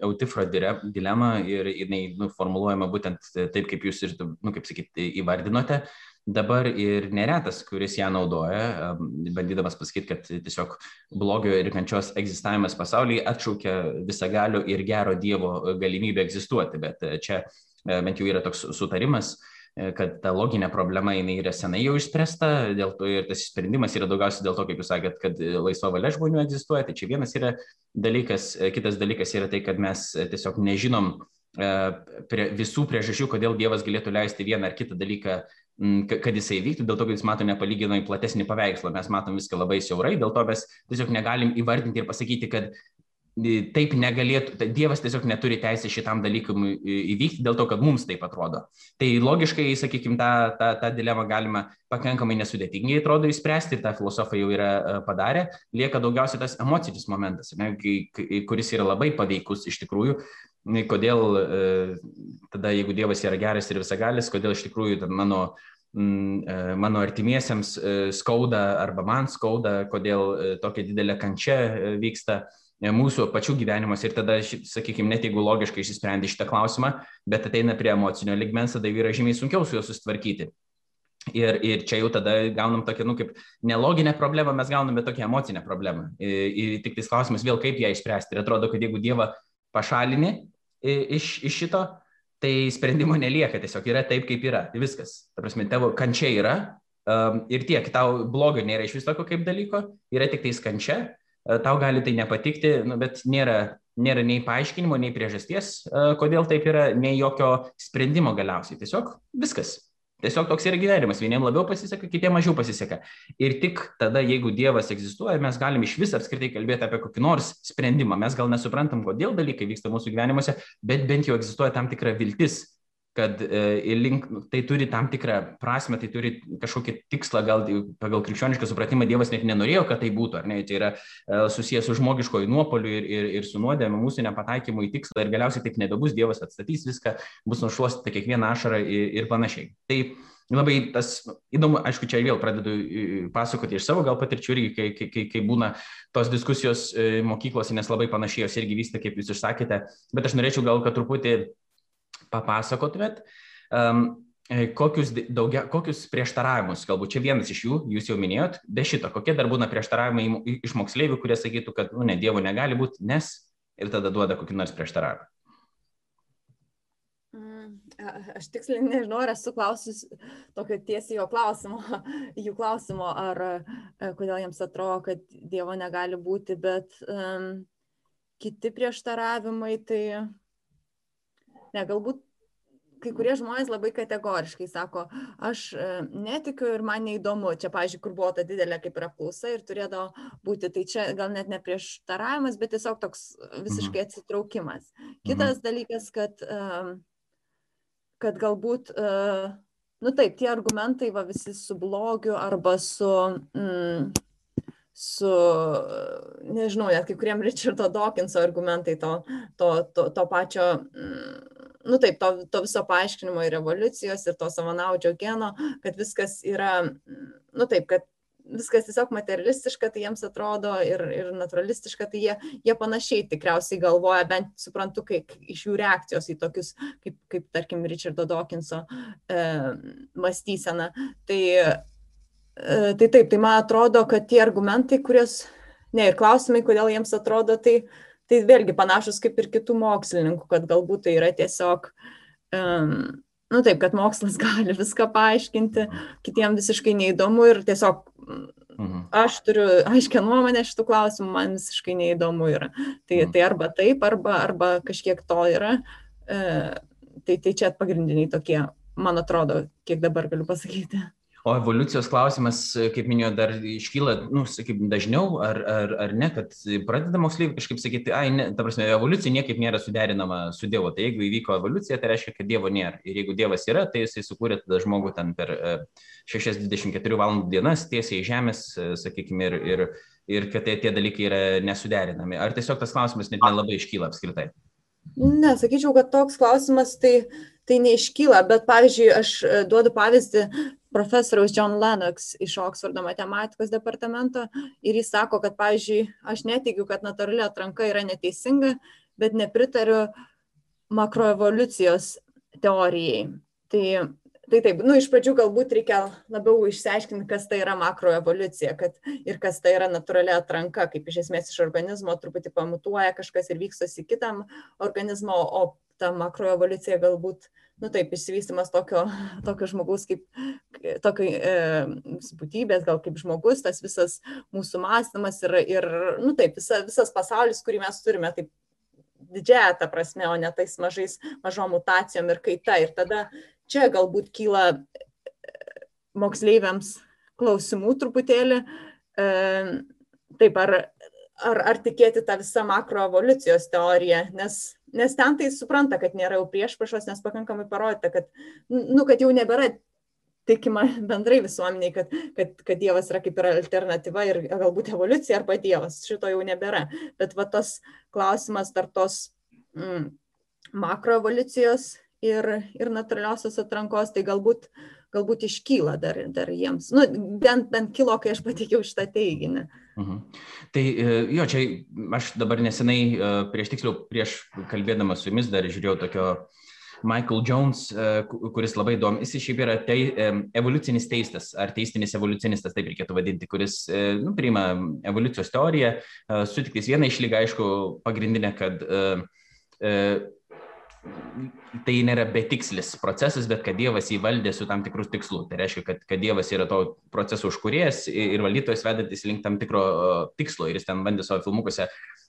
Eutifro dilema ir jinai nu, formuluojama būtent taip, kaip Jūs ir, nu, kaip sakyti, įvardinote dabar ir neretas, kuris ją naudoja, bandydamas pasakyti, kad tiesiog blogio ir kančios egzistavimas pasaulyje atšaukia visagalio ir gero Dievo galimybę egzistuoti. Bet e, čia e, bent jau yra toks sutarimas, e, kad ta loginė problema jinai yra senai jau išspręsta, dėl to ir tas sprendimas yra daugiausiai dėl to, kaip jūs sakėt, kad laisva valia žmonių egzistuoja. Tai čia vienas yra dalykas, kitas dalykas yra tai, kad mes tiesiog nežinom prie visų priežasčių, kodėl Dievas galėtų leisti vieną ar kitą dalyką kad jisai vyktų, dėl to, kad jis mato nepalyginamai platesnį paveikslą, mes matom viską labai siaurai, dėl to mes tiesiog negalim įvardinti ir pasakyti, kad taip negalėtų, tai Dievas tiesiog neturi teisę šitam dalykui įvykti dėl to, kad mums taip atrodo. Tai logiškai, sakykime, tą, tą, tą dilemą galima pakankamai nesudėtingai atrodo įspręsti ir tą filosofai jau yra e, padarę. Lieka daugiausiai tas emocinis momentas, ne, kuris yra labai paveikus iš tikrųjų. Kodėl e, tada, jeigu Dievas yra geras ir visagalis, kodėl iš tikrųjų mano mm, e, mano artimiesiems skauda arba man skauda, kodėl tokia didelė kančia vyksta mūsų pačių gyvenimas ir tada, sakykime, net jeigu logiškai išsisprendė šitą klausimą, bet ateina prie emocinio ligmens, tada yra žymiai sunkiau su juo susitvarkyti. Ir, ir čia jau tada gaunam tokią, nu, kaip neloginę problemą, mes gauname tokią emocinę problemą. Ir, ir tik tais klausimas vėl, kaip ją išspręsti. Ir atrodo, kad jeigu Dievą pašalini iš, iš šito, tai sprendimo nelieka, tiesiog yra taip, kaip yra. Tai viskas. Ta prasme, tavo kančia yra um, ir tiek, tau blogio nėra iš vis tokio kaip dalyko, yra tik tai kančia E, tau gali tai nepatikti, nu, bet nėra, nėra nei paaiškinimo, nei priežasties, e, kodėl taip yra, nei jokio sprendimo galiausiai. Tiesiog viskas. Tiesiog toks yra gyvenimas. Vieniems labiau pasiseka, kitiems mažiau pasiseka. Ir tik tada, jeigu Dievas egzistuoja, mes galim iš vis apskritai kalbėti apie kokį nors sprendimą. Mes gal nesuprantam, kodėl dalykai vyksta mūsų gyvenimuose, bet bent jau egzistuoja tam tikra viltis, kad e, link, tai turi tam tikrą prasme, tai turi kažkokį tikslą, gal pagal krikščionišką supratimą Dievas net nenorėjo, kad tai būtų, ar ne, tai yra e, susijęs su žmogiškoju nuopoliu ir, ir, ir su nuodėme mūsų nepataikymu į tikslą ir galiausiai taip nebebus, Dievas atstatys viską, bus nušuostyta kiekvieną ašarą ir, ir panašiai. Tai labai tas įdomu, aišku, čia vėl pradedu pasakoti iš savo gal patirčių irgi, kai, kai, kai būna tos diskusijos e, mokyklose, nes labai panašiai jos irgi vyksta, kaip jūs išsakėte, bet aš norėčiau gal, kad truputį papasakotumėt, um, kokius, daugia, kokius prieštaravimus, galbūt čia vienas iš jų, jūs jau minėjot, be šito, kokie dar būna prieštaravimai iš moksleivių, kurie sakytų, kad, nu, ne, Dievo negali būti, nes ir tada duoda kokį nors prieštaravimą. Mm, aš tiksliai nežinau, ar esu klausus tokio tiesiai jo klausimo, jų klausimo, ar e, kodėl jiems atrodo, kad Dievo negali būti, bet um, kiti prieštaravimai, tai ne galbūt kai kurie žmonės labai kategoriškai sako, aš e, netikiu ir man neįdomu. Čia, pažiūrėjau, kur buvo ta didelė kaip ir apklausa ir turėdavo būti, tai čia gal net ne prieštaravimas, bet tiesiog toks visiškai mhm. atsitraukimas. Kitas mhm. dalykas, kad, kad galbūt, e, nu taip, tie argumentai va visi su blogiu arba su... Mm, su, nežinau, net kai kuriem Richardo Dawkinso argumentai to, to, to, to pačio mm, nu taip, to, to viso paaiškinimo ir revoliucijos, ir to savanaudžio geno, kad viskas yra, nu taip, kad viskas tiesiog materialistiška, tai jiems atrodo ir, ir naturalistiška, tai jie, jie panašiai tikriausiai galvoja, bent suprantu, kaip iš jų reakcijos į tokius, kaip, kaip tarkim, Richardo Dawkinso e, mąstysena. Tai, e, tai taip, tai man atrodo, kad tie argumentai, kurios, ne, ir klausimai, kodėl jiems atrodo, tai, tai vėlgi panašus kaip ir kitų mokslininkų, kad galbūt tai yra tiesiog, um, nu taip, kad mokslas gali viską paaiškinti, kitiems visiškai neįdomu ir tiesiog mhm. aš turiu aiškę nuomonę šitų klausimų, man visiškai neįdomu yra. Tai, mhm. tai arba taip, arba, arba kažkiek to yra. E, tai, tai čia pagrindiniai tokie, man atrodo, kiek dabar galiu pasakyti. O evoliucijos klausimas, kaip minėjau, dar iškyla, nu, sakykim, dažniau ar, ar, ar ne, kad pradeda moksleiviai kažkaip sakyti, ai, ne, ta prasme, evoliucija niekaip nėra suderinama su Dievu. Tai jeigu įvyko evoliucija, tai reiškia, kad Dievo nėra. Ir jeigu Dievas yra, tai jisai sukūrė tada žmogų ten per 6-24 e, valandų dienas tiesiai į žemės, e, sakykime, ir, ir, ir kad tai, tie dalykai yra nesuderinami. Ar tiesiog tas klausimas net nelabai iškyla apskritai? Ne, sakyčiau, kad toks klausimas tai, tai neiškyla, bet pavyzdžiui, aš e, duodu pavyzdį profesoriaus John Lennox iš Oksfordo matematikos departamento ir jis sako, kad, pavyzdžiui, aš netikiu, kad natūrali atranka yra neteisinga, bet nepritariu makroevoliucijos teorijai. Tai, tai taip, nu, iš pradžių galbūt reikia labiau išsiaiškinti, kas tai yra makroevoliucija kad, ir kas tai yra natūrali atranka, kaip iš esmės iš organizmo truputį pamutuoja kažkas ir vykstosi kitam organizmo, o ta makroevoliucija galbūt uh, nu taip, išsivystimas tokio, tokio žmogaus kaip, tokio e, būtybės, gal kaip žmogus, tas visas mūsų mąstymas ir, ir nu taip, visa, visas pasaulis, kurį mes turime, taip didžiąją tą prasme, o ne tais mažais, mažom mutacijom ir kaita. Ir tada čia galbūt kyla e, moksleiviams klausimų truputėlį. E, taip, ar, ar, ar tikėti tą visą makroevoliucijos teoriją, nes nes ten tai supranta, kad nėra jau priešpriešos, nes pakankamai parodyta, kad, nu, kad jau nebėra tikima bendrai visuomeniai, kad, kad, kad Dievas yra kaip ir alternatyva ir galbūt evoliucija arba Dievas, šito jau nebėra. Bet va tas klausimas tarp tos mm, makroevoliucijos ir, ir natūraliosios atrankos, tai galbūt, galbūt iškyla dar, dar jiems. Nu, bent, bent kilo, kai aš pateikiau šitą teiginį. Mhm. Tai e, jo, čia aš dabar nesenai, e, prieš tiksliau, prieš kalbėdamas su jumis dar žiūrėjau tokio Michael Jones, e, kuris labai įdomu, jis šiaip yra tai, evoliucinis teistas, ar teistinis evoliucinistas, taip reikėtų vadinti, kuris nu, priima evoliucijos teoriją, sutiktais vieną išlygą, aišku, pagrindinę, kad tai nėra betikslis procesas, bet kad Dievas įvaldė su tam tikrus tikslu. Tai reiškia, kad, kad Dievas yra to proceso užkurėjas ir valdytojas vedantis link tam tikro tikslo ir jis ten bandė savo filmukuose,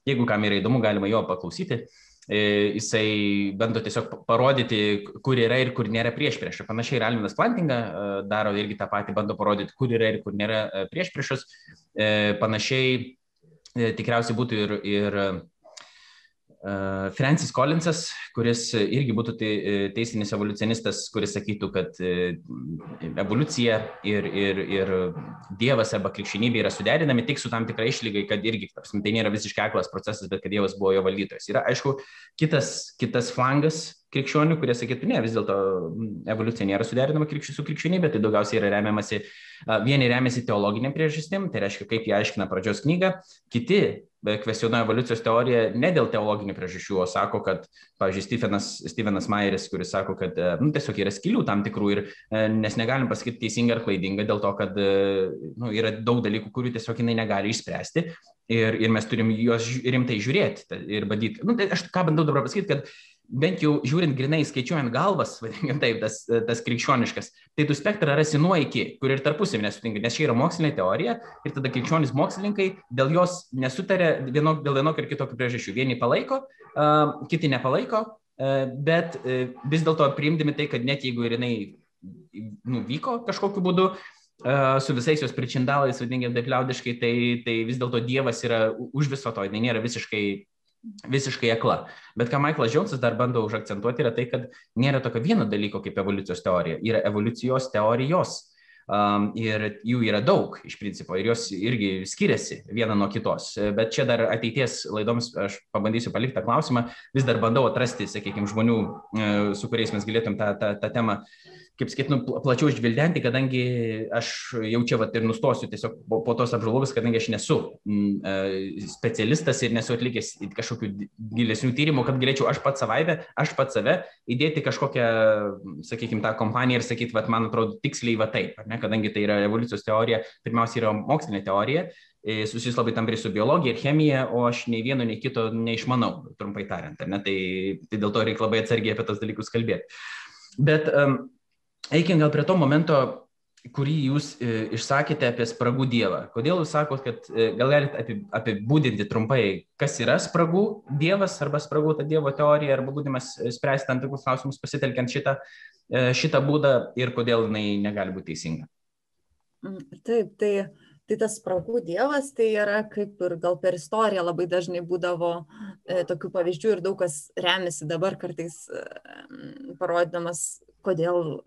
jeigu kam yra įdomu, galima jo paklausyti. E, jisai bando tiesiog parodyti, kur yra ir kur nėra prieš priešą. Panašiai ir Alminas Plantinga e, daro irgi tą patį, bando parodyti, kur yra ir kur nėra e, prieš priešas. Panašiai tikriausiai būtų ir, ir Francis Collinsas, kuris irgi būtų teisinis evoliucionistas, kuris sakytų, kad evoliucija ir, ir, ir Dievas arba krikščionybė yra suderinami tik su tam tikra išlygai, kad irgi, tarsi, tai nėra visiškai aklas procesas, bet kad Dievas buvo jo valdytojas. Yra, aišku, kitas, kitas flangas krikščionių, kurie sakytų, ne, vis dėlto evoliucija nėra suderinama krikščių su krikščionybė, tai daugiausiai yra remiamasi, vieni remiasi teologiniam priežastim, tai reiškia, kaip jie aiškina pradžios knygą, kiti kvestionuoja evoliucijos teoriją ne dėl teologinių priežasčių, o sako, kad, pavyzdžiui, Stevenas, Stevenas Mayeris, kuris sako, kad nu, tiesiog yra skilių tam tikrų ir nes negalim pasakyti teisinga ar klaidinga dėl to, kad nu, yra daug dalykų, kurių tiesiog jinai negali išspręsti ir, ir mes turim juos rimtai žiūrėti ir bandyti. Nu, tai aš ką bandau dabar pasakyti, kad bent jau žiūrint grinai skaičiuojant galvas, vadinkim taip, tas, tas krikščioniškas, tai tų spektrą rasi nuo iki, kur ir tarpusavį nesutinka, nes čia yra mokslinė teorija ir tada krikščionys mokslininkai dėl jos nesutarė vienok, dėl vienokio ir kitokio priežasčių. Vieni palaiko, uh, kiti nepalaiko, uh, bet uh, vis dėlto priimdami tai, kad net jeigu ir jinai nuvyko kažkokiu būdu, su visais jos pričindalais, vadinkim taip liaudiškai, tai, tai vis dėlto Dievas yra už viso to, jinai nėra visiškai visiškai akla. Bet ką Michaelas Džonsas dar bando užakcentuoti yra tai, kad nėra tokio vieno dalyko kaip evoliucijos teorija, yra evoliucijos teorijos. Um, ir jų yra daug iš principo ir jos irgi skiriasi viena nuo kitos. Bet čia dar ateities laidoms aš pabandysiu palikti tą klausimą, vis dar bandau atrasti, sakykime, žmonių, e, su kuriais mes galėtum tą, tą, tą temą uh, kaip sakyt, nu, plačiau išgvildenti, kadangi aš jau čia vat, ir nustosiu tiesiog po, po tos apžvalgos, kadangi aš nesu m, e, specialistas ir nesu atlikęs kažkokių gilesnių tyrimų, kad galėčiau aš pats savaime, aš pats save įdėti kažkokią, sakykime, tą kompaniją ir sakyti, vat, man atrodo tiksliai va taip, ne, kadangi tai yra evoliucijos teorija, pirmiausia yra mokslinė teorija, e, susijus labai tampriai su biologija ir chemija, o aš nei vieno, nei kito neišmanau, trumpai tariant. Ne? Tai, tai dėl to reikia labai atsargiai apie tos dalykus kalbėti. Bet um, eikim gal prie to momento, kurį jūs e, išsakėte apie spragų dievą. Kodėl jūs sakot, kad e, gal galite apibūdinti trumpai, kas yra spragų dievas arba spragų ta dievo teorija arba būdimas e, spręsti tam tikrus klausimus pasitelkiant šitą, šitą būdą ir kodėl jinai negali būti teisinga. Mm, taip, tai, tai tas spragų dievas tai yra kaip ir gal per istoriją labai dažnai būdavo e, tokių pavyzdžių ir daug kas remiasi dabar kartais e, parodydamas, kodėl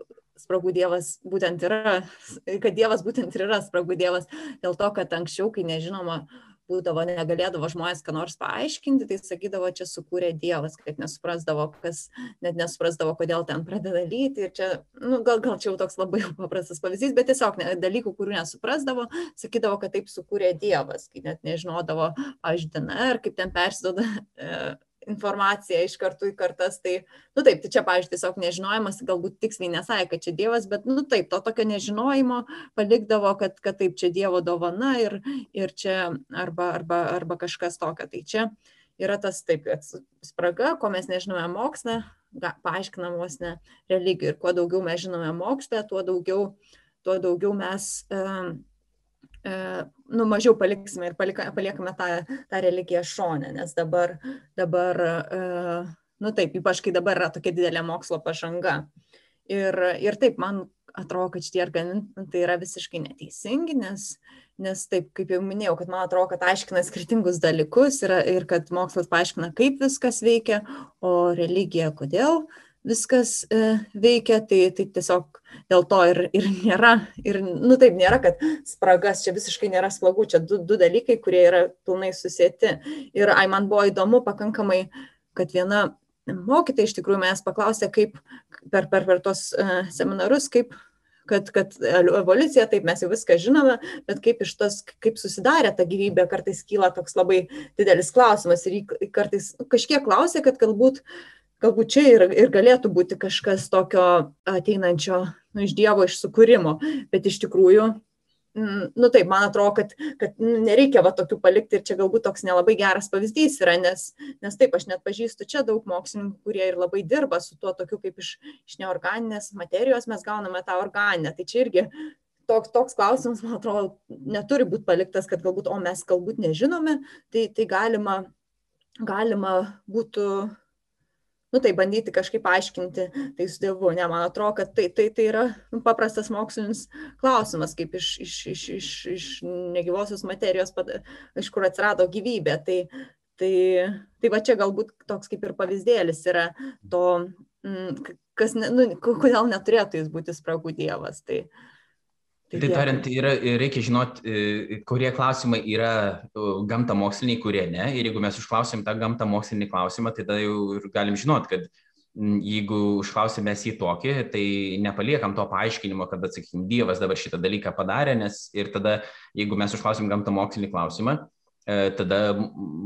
spragų dievas būtent yra, kad dievas būtent ir yra spragų dievas, dėl to, kad anksčiau, kai nežinoma, būdavo, negalėdavo žmonės ką nors paaiškinti, tai sakydavo, čia sukūrė Dievas, kad nesuprasdavo, kas net nesuprasdavo, kodėl ten pradeda lyti. Ir čia, nu, gal, gal čia jau toks labai paprastas pavyzdys, bet tiesiog ne, dalykų, kurių nesuprasdavo, sakydavo, kad taip sukūrė Dievas, kai net nežinodavo, aš DNR, kaip ten persidoda e, informaciją iš kartų į kartas. Tai, nu taip, tai čia, pavyzdžiui, tiesiog nežinojimas, galbūt tiksliai nesakė, kad čia Dievas, bet, nu taip, to tokio nežinojimo palikdavo, kad, kad taip, čia Dievo dovana ir, ir čia arba, arba, arba kažkas tokio. Tai čia yra tas taip, kad spraga, ko mes nežinome moksle, paaiškinam vos ne religijų. Ir kuo daugiau mes žinome moksle, tuo daugiau, tuo daugiau mes um, E, nu, mažiau paliksime ir palika, paliekame tą, tą religiją šonę, nes dabar, dabar e, nu taip, ypač kai dabar yra tokia didelė mokslo pažanga. Ir, ir taip, man atrodo, kad šitie argumentai yra visiškai neteisingi, nes, nes taip, kaip jau minėjau, kad man atrodo, kad aiškina skirtingus dalykus ir, ir kad mokslas paaiškina, kaip viskas veikia, o religija kodėl. Uh, viskas e, veikia, tai, tai tiesiog dėl to ir, ir nėra, ir, nu taip, nėra, kad spragas, čia visiškai nėra spragų, čia du, du dalykai, kurie yra pilnai susijęti. Ir ai, man buvo įdomu pakankamai, kad viena mokytoja iš tikrųjų mes paklausė, kaip per, per, per tos uh, seminarus, kaip kad, kad evoliucija, taip mes jau viską žinome, bet kaip iš tos, kaip susidarė ta gyvybė, kartais kyla toks labai didelis klausimas ir kartais kažkiek klausė, kad galbūt uh, galbūt čia ir, ir galėtų būti kažkas tokio ateinančio nu, iš Dievo, iš sukūrimo, bet iš tikrųjų, nu taip, man atrodo, kad, kad nereikia va tokių palikti ir čia galbūt toks nelabai geras pavyzdys yra, nes, nes taip, aš net pažįstu čia daug mokslininkų, kurie ir labai dirba su tuo tokiu kaip iš, iš neorganinės materijos mes gauname tą organinę. Tai čia irgi toks, toks klausimas, man atrodo, neturi būti paliktas, kad galbūt, o mes galbūt nežinome, tai, tai galima, galima būtų nu tai bandyti kažkaip aiškinti tai su dievu ne man atrodo kad tai tai tai yra nu paprastas mokslinis klausimas kaip iš iš iš iš iš negyvosios materijos iš kur atsirado gyvybė tai Tai, tai va čia galbūt toks kaip ir pavyzdėlis yra to, kas, ne, nu, kodėl neturėtų jis būti spragų dievas. Tai, Tai Taip tariant, yra, reikia žinoti, e, kurie klausimai yra gamta moksliniai, kurie ne. Ir jeigu mes užklausim tą gamta mokslinį klausimą, tai tada jau galim žinoti, kad jeigu užklausim mes jį tokį, tai nepaliekam to paaiškinimo, kad, sakykim, Dievas dabar šitą dalyką padarė, nes ir tada, jeigu mes užklausim gamta mokslinį klausimą, E, tada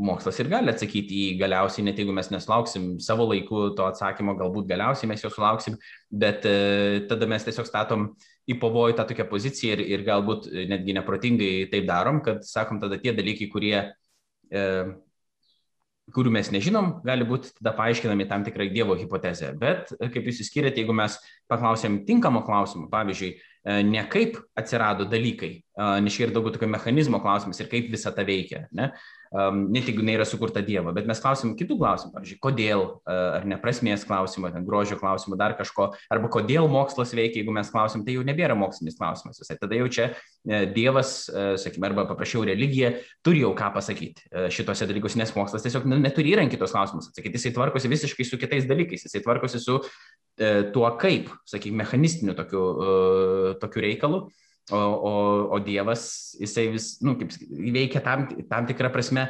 mokslas ir gali atsakyti į galiausiai, net jeigu mes neslauksim savo laiku to atsakymo, galbūt galiausiai mes jo sulauksim, bet e, tada mes tiesiog statom į pavojų tą tokią poziciją ir, ir galbūt netgi neprotingai taip darom, kad sakom tada tie dalykai, kurie, e, kurių mes nežinom, gali būti tada paaiškinami tam tikrai Dievo hipotezė. Bet, kaip jūs įskiriate, jeigu mes paklausėm tinkamo klausimų, pavyzdžiui, E, ne kaip atsirado dalykai, e, nes čia ir daugiau tokio mechanizmo klausimas ir kaip visa ta veikia, ne, net jeigu jinai yra sukurta Dievo, bet mes klausim kitų klausimų, pavyzdžiui, kodėl, e, ar neprasmės klausimų, ten grožio klausimų, dar kažko, arba kodėl mokslas veikia, jeigu mes klausim, tai jau nebėra mokslinis klausimas visai, tada jau čia Dievas, sakykime, arba paprašiau religija, turi jau ką pasakyti šitose dalykuose, nes mokslas tiesiog neturi įrankį tos klausimus atsakyti, jisai tvarkosi visiškai su kitais dalykais, jisai tvarkosi su E, tuo kaip, sakykime, mechanistiniu tokiu, e, tokiu reikalu, o, o, o Dievas, jisai vis, nu, kaip veikia tam, tam tikrą prasme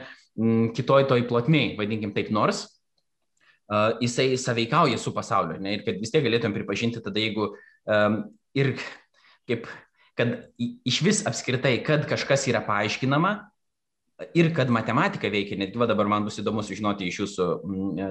kitoj toj plotmėj, vadinkim taip, nors uh, jisai saveikauja su pasauliu, ne, ir kad vis tiek galėtum pripažinti tada, jeigu um, ir kaip, kad iš vis apskritai, kad kažkas yra paaiškinama, ir kad matematika veikia, netgi va dabar man bus įdomu sužinoti iš jūsų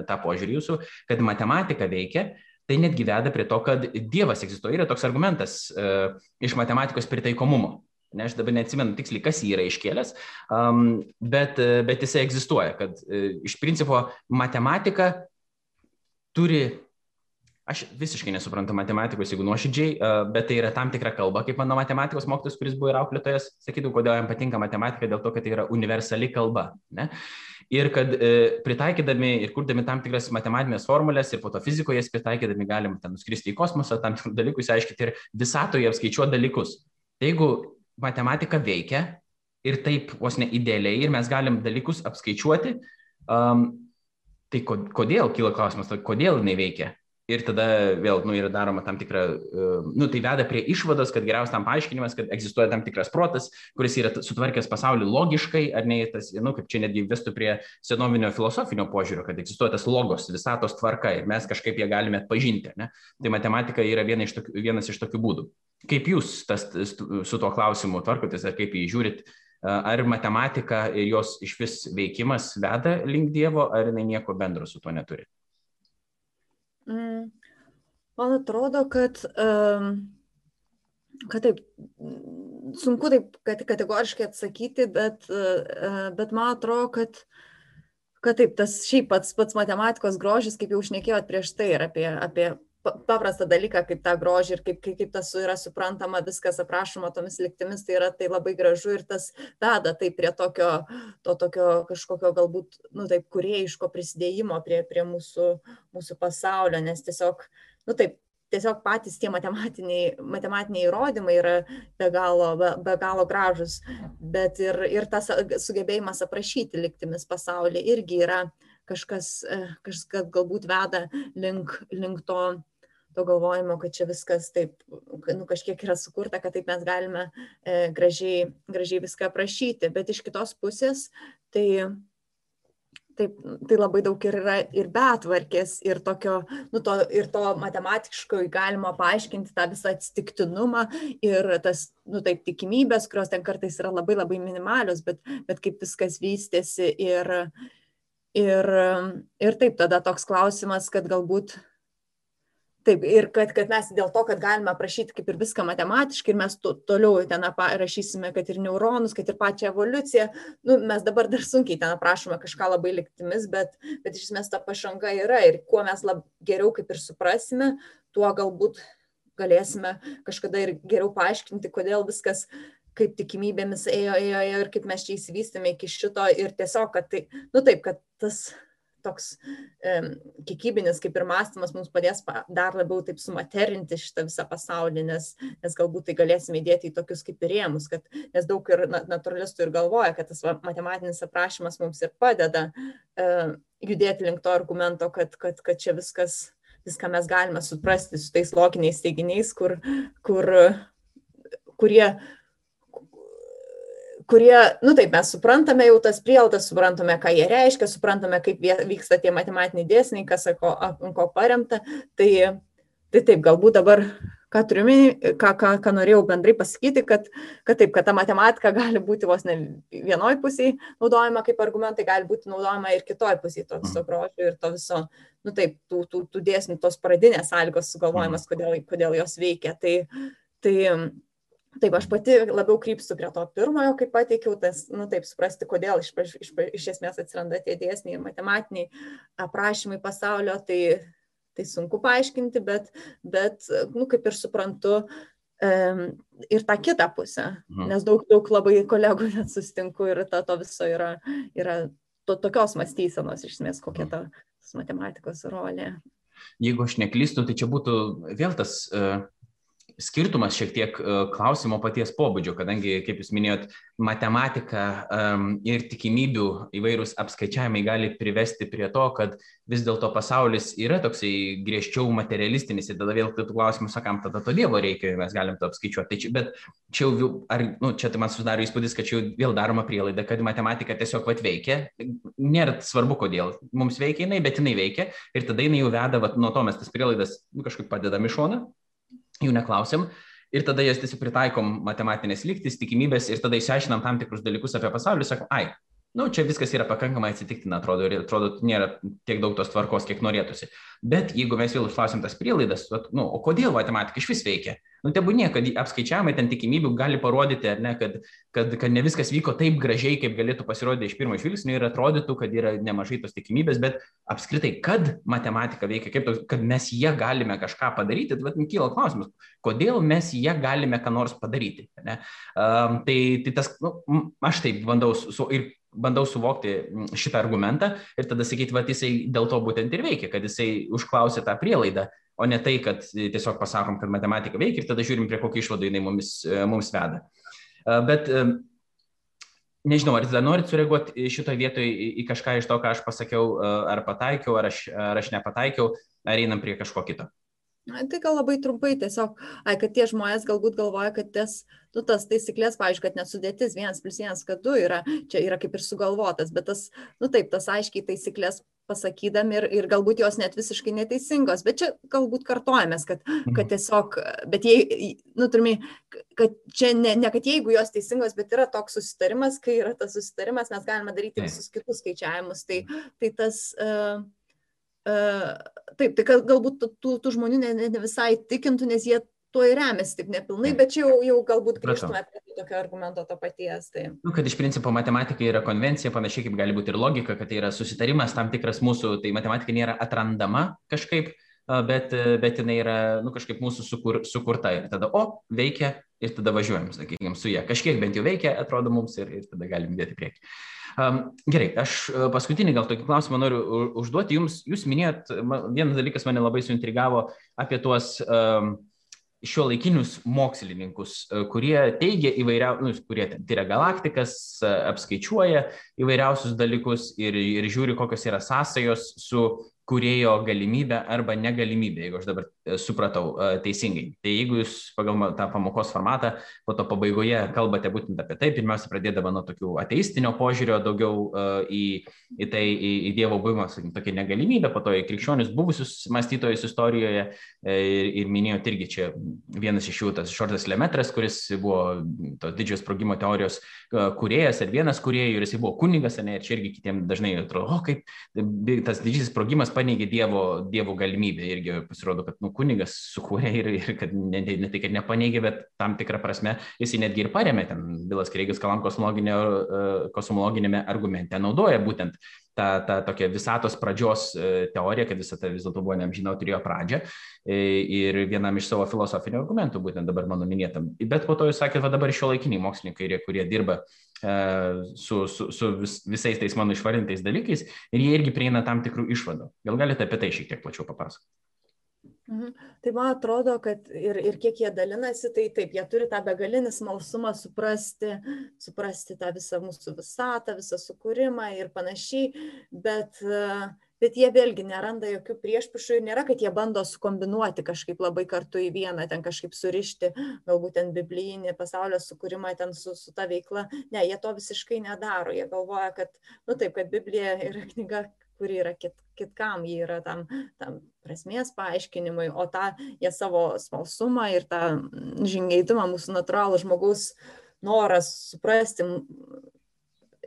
tą požiūrį jūsų, kad matematika veikia, tai netgi veda prie to, kad Dievas egzistuoja. Yra toks argumentas uh, iš matematikos pritaikomumo. Ne, aš dabar neatsimenu tiksliai, kas jį yra iškėlęs, um, bet, bet jisai egzistuoja, kad uh, iš principo matematika turi Aš visiškai nesuprantu matematikos, jeigu nuoširdžiai, bet tai yra tam tikra kalba, kaip mano matematikos mokytojas, kuris buvo ir auklėtojas, sakytų, kodėl jam patinka matematika, dėl to, kad tai yra universali kalba. Ne? Ir kad e, pritaikydami ir kurdami tam tikras matematinės formulės ir po to fizikoje jas pritaikydami galim ten nuskristi į kosmosą, tam tikrus dalykus aiškinti ir visatoje apskaičiuoti dalykus. Tai jeigu matematika veikia ir taip vos ne idealiai ir mes galim dalykus apskaičiuoti, um, tai kodėl kyla klausimas, tai kodėl jinai veikia? Ir tada vėl nu, yra daroma tam tikra, e, nu, tai veda prie išvados, kad geriausias tam paaiškinimas, kad egzistuoja tam tikras protas, kuris yra sutvarkęs pasaulį logiškai, ar ne, tas, nu, kaip čia netgi vestų prie senovinio filosofinio požiūrio, kad egzistuoja tas logos, visatos tvarka ir mes kažkaip ją galime atpažinti. Ne? Tai matematika yra viena iš tokių, vienas iš tokių būdų. Kaip jūs tas, su tuo klausimu tvarkotės, ar kaip jį žiūrit, ar matematika ir jos iš vis veikimas veda link Dievo, ar jinai nieko bendro su tuo neturi? Man atrodo, kad, kad taip, sunku taip kategoriškai atsakyti, bet, bet man atrodo, kad, kad taip, tas šiaip pats, pats matematikos grožis, kaip jau užnekėjot prieš tai, ir apie, apie paprastą dalyką kaip tą grožį ir kaip, kaip, kaip tas yra suprantama, viskas aprašoma tomis liktimis, tai yra tai labai gražu ir tas veda tai prie tokio, to tokio kažkokio galbūt, nu taip, kuriejiško prisidėjimo prie, prie mūsų, mūsų pasaulio, nes tiesiog, nu taip, tiesiog patys tie matematiniai, matematiniai įrodymai yra be galo, be, be galo gražus, bet ir, ir tas sugebėjimas aprašyti liktimis pasaulyje irgi yra kažkas, kažkas galbūt veda link, link to to galvojimo, kad čia viskas taip, nu, kažkiek yra sukurta, kad taip mes galime e, gražiai, gražiai viską aprašyti. Bet iš kitos pusės, tai, taip, tai labai daug ir yra ir betvarkės, ir, tokio, nu, to, ir to matematiškai galima paaiškinti tą visą atsitiktinumą ir tas, nu, taip, tikimybės, kurios ten kartais yra labai labai minimalios, bet, bet kaip viskas vystėsi ir, ir, ir taip tada toks klausimas, kad galbūt taip ir kad kad mes dėl to kad galime aprašyti kaip ir viską matematiškai mes to toliau ten rašysime kad ir neuronus kad ir pačią evoliuciją nu mes dabar dar sunkiai ten aprašome kažką labai lygtimis bet bet iš esmės ta pažanga yra ir kuo mes lab geriau kaip ir suprasime tuo galbūt galėsime kažkada ir geriau paaiškinti kodėl viskas kaip tikimybėmis ėjo ėjo ėjo ir kaip mes čia išsivystėme iki šito ir tiesiog kad tai nu taip kad tas toks kiekybinis kaip ir mąstymas mums padės dar labiau taip sumaterinti šitą visą pasaulį, nes, nes galbūt tai galėsime įdėti į tokius kaip ir rėmus, kad, nes daug ir natūralistų ir galvoja, kad tas matematinis aprašymas mums ir padeda judėti link to argumento, kad, kad, kad čia viskas, viską mes galime suprasti su tais loginiais teiginiais, kur, kur, kurie kurie, nu taip, mes suprantame jau tas prielaidas, suprantame, ką jie reiškia, suprantame, kaip vyksta tie matematiniai dėsniai, kas ko, ko paremta. Tai, tai taip, galbūt dabar, ką turiu, ką, ką, ką norėjau bendrai pasakyti, kad, kad taip, kad ta matematika gali būti vos ne vienoj pusėje naudojama kaip argumentai, gali būti naudojama ir kitoj pusėje to viso grožio ir to viso, nu taip, tų, tų, tų dėsnių, tos pradinės sąlygos sugalvojimas, kodėl, kodėl jos veikia. Tai, tai Taip, aš pati labiau krypsiu prie to pirmojo, kaip pateikiau, tas, nu taip, suprasti, kodėl iš, iš, iš esmės atsiranda tie dėsniai ir matematiniai aprašymai pasaulio, tai, tai sunku paaiškinti, bet, bet, nu, kaip ir suprantu, um, ir tą kitą pusę, mhm. nes daug, daug labai kolegų net sustinku ir ta, to viso yra, yra to, tokios mąstysenos, iš esmės, kokia ta matematikos rolė. Jeigu aš neklystu, tai čia būtų vėl tas uh skirtumas šiek tiek e, klausimo paties pobūdžio, kadangi, kaip jūs minėjot, matematika um, ir tikimybių įvairūs apskaičiavimai gali privesti prie to, kad vis dėlto pasaulis yra toksai griežčiau materialistinis ir tada vėl kitų klausimų sakam, tada to Dievo reikia, mes galim to apskaičiuoti. Tai čia, bet čia jau, ar, nu, čia tai man susidaro įspūdis, kad čia jau vėl daroma prielaida, kad matematika tiesiog vat veikia. Nėra svarbu, kodėl mums veikia jinai, bet jinai veikia ir tada jinai jau veda, vat, nuo to mes tas prielaidas nu, kažkaip padedam į šoną jų neklausiam. Ir tada jas tiesiog pritaikom matematinės lygtis, tikimybės ir tada išsiaiškinam tam tikrus dalykus apie pasaulį, sakom, ai, nu, čia viskas yra pakankamai atsitiktina, atrodo, ir atrodo, nėra tiek daug tos tvarkos, kiek norėtųsi. Bet jeigu mes vėl užklausim tas prielaidas, nu, o kodėl matematika iš vis veikia? Nu, tebūnie, kad apskaičiavimai ten tikimybių gali parodyti, ne, kad, kad, kad ne viskas vyko taip gražiai, kaip galėtų pasirodyti iš pirmo žvilgsnio ir atrodytų, kad yra nemažai tos tikimybės, bet apskritai, kad matematika veikia, kaip, kad mes ją galime kažką padaryti, tai nu, kyla klausimas, kodėl mes ją galime ką nors padaryti. Ne? Um, tai, tai tas, nu, aš taip bandau su, ir bandau suvokti šitą argumentą ir tada sakyti, va, jisai dėl to būtent ir veikia, kad jisai užklausė tą prielaidą, o ne tai, kad tiesiog pasakom, kad matematika veikia ir tada žiūrim, prie kokio išvado jinai mums, mums veda. Bet nežinau, ar dar norit sureaguoti šitoje vietoje į kažką iš to, ką aš pasakiau, ar pataikiau, ar aš, ar aš nepataikiau, ar einam prie kažko kito. Tai gal labai trumpai tiesiog, ai, kad tie žmonės galbūt galvoja, kad tas, nu, tas taisyklės, pavyzdžiui, kad nesudėtis vienas plus vienas, kad du yra, čia yra kaip ir sugalvotas, bet tas, nu taip, tas aiškiai taisyklės pasakydami ir, ir galbūt jos net visiškai neteisingos, bet čia galbūt kartojamės, kad, mhm. kad tiesiog, bet jei, nu, turime, kad čia ne, ne kad jeigu jos teisingos, bet yra toks susitarimas, kai yra tas susitarimas, mes galime daryti visus kitus skaičiavimus, tai, tai tas... Uh, taip, tai galbūt tų, tų žmonių ne, ne visai tikintų, nes jie tuo ir remiasi taip nepilnai, bet čia jau, jau galbūt grįžtume prie tokio argumento to paties. Tai. Nu, kad iš principo matematika yra konvencija, panašiai kaip gali būti ir logika, kad tai yra susitarimas tam tikras mūsų, tai matematika nėra atrandama kažkaip, bet, bet jinai yra nu, kažkaip mūsų sukur, sukurta ir tada, o, veikia ir tada važiuojam, sakykime, su ją. Kažkiek bent jau veikia, atrodo mums ir, ir tada galim dėti prieki. Um, gerai, aš paskutinį gal tokį klausimą noriu užduoti jums. Jūs minėjot, vienas dalykas mane labai suintrigavo apie tuos um, šio laikinius mokslininkus, e, kurie teigia įvairiausius, nu, kurie tyria galaktikas, e, apskaičiuoja įvairiausius dalykus ir, ir žiūri, kokios yra sąsajos su kurėjo galimybę arba negalimybę, jeigu aš dabar supratau e, teisingai. Tai jeigu jūs pagal tą pamokos formatą po to pabaigoje kalbate būtent apie tai, pirmiausia pradėdama nuo tokių ateistinio požiūrio, daugiau e, į, į tai, į, į Dievo buvimą, sakykime, tokia negalimybė, po to į krikščionius buvusius mąstytojus istorijoje ir, ir minėjot irgi čia vienas iš jų, tas Šortas Lemetras, kuris buvo tos didžios sprogimo teorijos kuriejas ir vienas kuriejų ir jis buvo kunigas, ne, ir čia irgi kitiems dažnai atrodo, o kaip tas didžisis sprogimas paneigė Dievo, dievo galimybę. Irgi pasirodo, kad nu, kunigas sukūrė ir, ir kad ne, ne, ne tai, kad nepaneigė, bet tam tikrą prasme jis netgi ir paremė. Ten Bilas Kreigas Kalam e, kosmologinėme argumente naudoja būtent tą, tą tokią visatos pradžios e, teoriją, kad visata vis dėlto buvo neamžina, turėjo pradžią. E, ir vienam iš savo filosofinių argumentų, būtent dabar mano minėtam. Bet po to jūs sakėte, va dabar šio laikiniai mokslininkai, kurie dirba su, su, su vis, visais tais mano išvardintais dalykais ir jie irgi prieina tam tikrų išvadų. Gal galite apie tai šiek tiek plačiau papasakoti? Mhm. Tai man atrodo, kad ir, ir kiek jie dalinasi, tai taip, jie turi tą begalinį smalsumą suprasti, suprasti tą visą mūsų visatą, visą sukūrimą ir panašiai, bet, bet jie vėlgi neranda jokių priešpušų ir nėra, kad jie bando sukombinuoti kažkaip labai kartu į vieną, ten kažkaip surišti, galbūt ten biblijinį pasaulio sukūrimą ten su, su ta veikla. Ne, jie to visiškai nedaro. Jie galvoja, kad, nu taip, kad Biblija yra knyga, kuri yra kit, kitkam, ji yra tam, tam prasmės paaiškinimui, o tą jie savo smalsumą ir tą žingeidumą mūsų natūralų žmogaus noras suprasti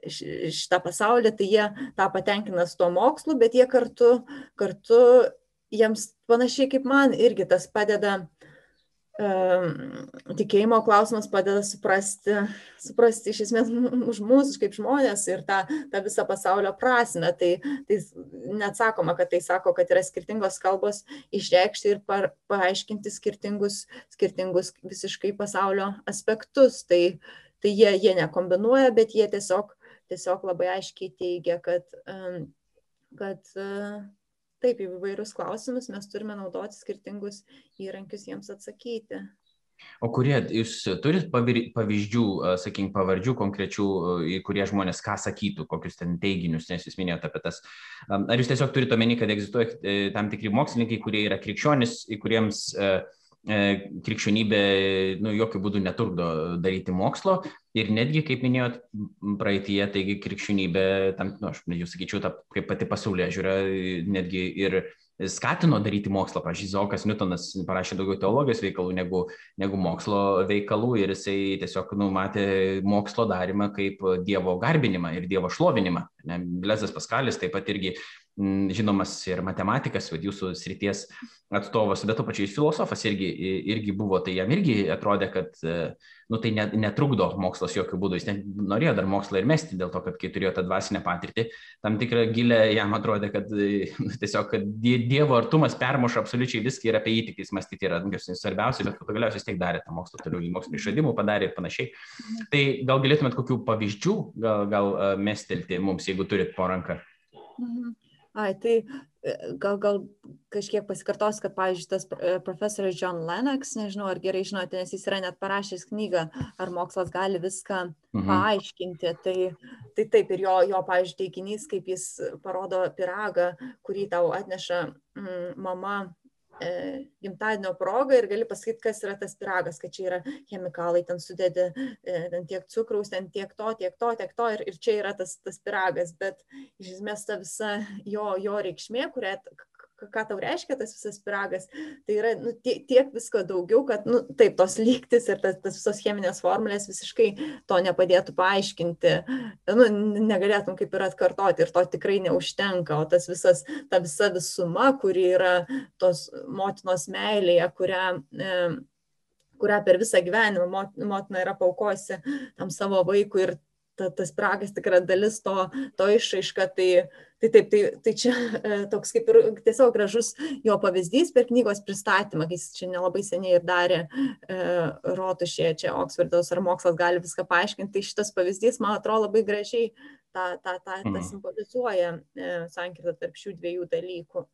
šitą pasaulį, tai jie tą patenkina su tuo mokslu, bet jie kartu, kartu jiems panašiai kaip man irgi tas padeda tikėjimo klausimas padeda suprasti, suprasti iš esmės už mus kaip žmonės ir tą, tą visą pasaulio prasme. Tai, tai neatsakoma, kad tai sako, kad yra skirtingos kalbos išreikšti ir par, paaiškinti skirtingus, skirtingus visiškai pasaulio aspektus. Tai, tai jie, jie nekombinuoja, bet jie tiesiog, tiesiog labai aiškiai teigia, kad, kad taip, į įvairius klausimus mes turime naudoti skirtingus įrankius jiems atsakyti. O kurie, jūs turit pavyzdžių, sakykim, pavardžių konkrečių, į kurie žmonės ką sakytų, kokius ten teiginius, nes jūs minėjote apie tas. Ar jūs tiesiog turite omeny, kad egzistuoja e, tam tikri mokslininkai, kurie yra krikščionis, kuriems uh, E, krikščionybė nu, jokių būdų neturdo daryti mokslo ir netgi, kaip minėjot, praeitie, taigi krikščionybė, tam, nu, aš jau sakyčiau, ta, kaip pati pasaulyje žiūrė, netgi ir skatino daryti mokslą. Pavyzdžiui, Zokas Newtonas parašė daugiau teologijos veikalų negu, negu mokslo veikalų ir jisai tiesiog nu, matė mokslo darimą kaip Dievo garbinimą ir Dievo šlovinimą. Blezas Paskalis taip pat irgi žinomas ir matematikas, vad jūsų srities atstovas, bet to pačiu filosofas irgi, irgi buvo, tai jam irgi atrodė, kad nu, tai netrukdo mokslas jokių būdų, jis norėjo dar mokslą ir mesti dėl to, kad kai turėjo tą dvasinę patirtį, tam tikrą gilę jam atrodė, kad nu, tiesiog kad Dievo artumas permuša absoliučiai viską ir apie jį tik jis mąstyti yra svarbiausia, bet galiausiai vis tiek darė tą mokslo toliau, mokslinį išradimų padarė ir panašiai. Tai gal galėtumėt kokių pavyzdžių gal, gal mestelti mums, jeigu turit po ranką? Mhm. Ai, tai e, gal, gal kažkiek pasikartos, kad, pavyzdžiui, tas e, profesorius John Lennox, nežinau, ar gerai žinote, nes jis yra net parašęs knygą, ar mokslas gali viską mhm. paaiškinti. Tai, tai taip ir jo, jo, pavyzdžiui, teiginys, kaip jis parodo piragą, kurį tau atneša mm, mama gimtadienio proga ir gali pasakyti, kas yra tas piragas, kad čia yra chemikalai, ten sudėdi e, ten tiek cukraus, ten tiek to, tiek to, tiek to ir, ir čia yra tas, tas piragas, bet iš esmės ta visa jo, jo reikšmė, kurią ką tau reiškia tas visas piragas, tai yra nu, tiek, tiek visko daugiau, kad nu, taip, tos lygtis ir tas, tas visos cheminės formulės visiškai to nepadėtų paaiškinti, nu, negalėtum kaip ir atkartoti ir to tikrai neužtenka, o tas visas, ta visa visuma, kuri yra tos motinos meilėje, kurią e, kurią per visą gyvenimą motina yra paukosi tam savo vaikui ir ta, tas pragas tikra dalis to, to išaiška. Tai, tai taip, tai, tai čia e, toks kaip ir tiesiog gražus jo pavyzdys per knygos pristatymą, kai jis čia nelabai seniai ir darė e, rotušėje, čia Oksfordas ar mokslas gali viską paaiškinti. Tai šitas pavyzdys, man atrodo, labai gražiai tą, tą, tą, tą mhm. simbolizuoja e, sankirtą tarp šių dviejų dalykų.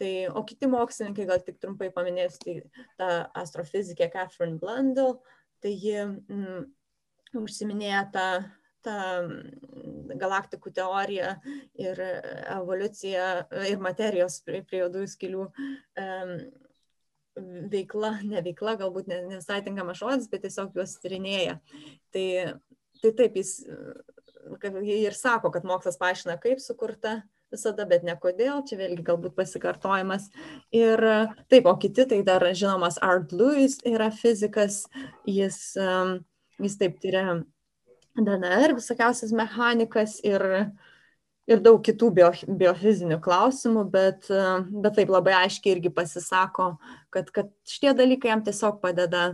Tai, o kiti mokslininkai, gal tik trumpai paminėsiu, tai ta astrofizikė Catherine Blundell, tai ji mm, užsiminėja tą ta galaktikų teorija ir evoliucija ir materijos prie, prie juodųjų skilių um, veikla, ne veikla, galbūt ne, ne visai tinkamas žodis, bet tiesiog juos tyrinėja. Tai, tai taip, jis ir sako, kad mokslas paaiškina, kaip sukurta visada, bet ne kodėl, čia vėlgi galbūt pasikartojimas. Ir taip, o kiti, tai dar žinomas Art Lewis yra fizikas, jis, jis taip tyria DNR, visokiausias mechanikas ir, ir daug kitų bio, biofizinių klausimų, bet, bet taip labai aiškiai irgi pasisako, kad, kad šitie dalykai jam tiesiog padeda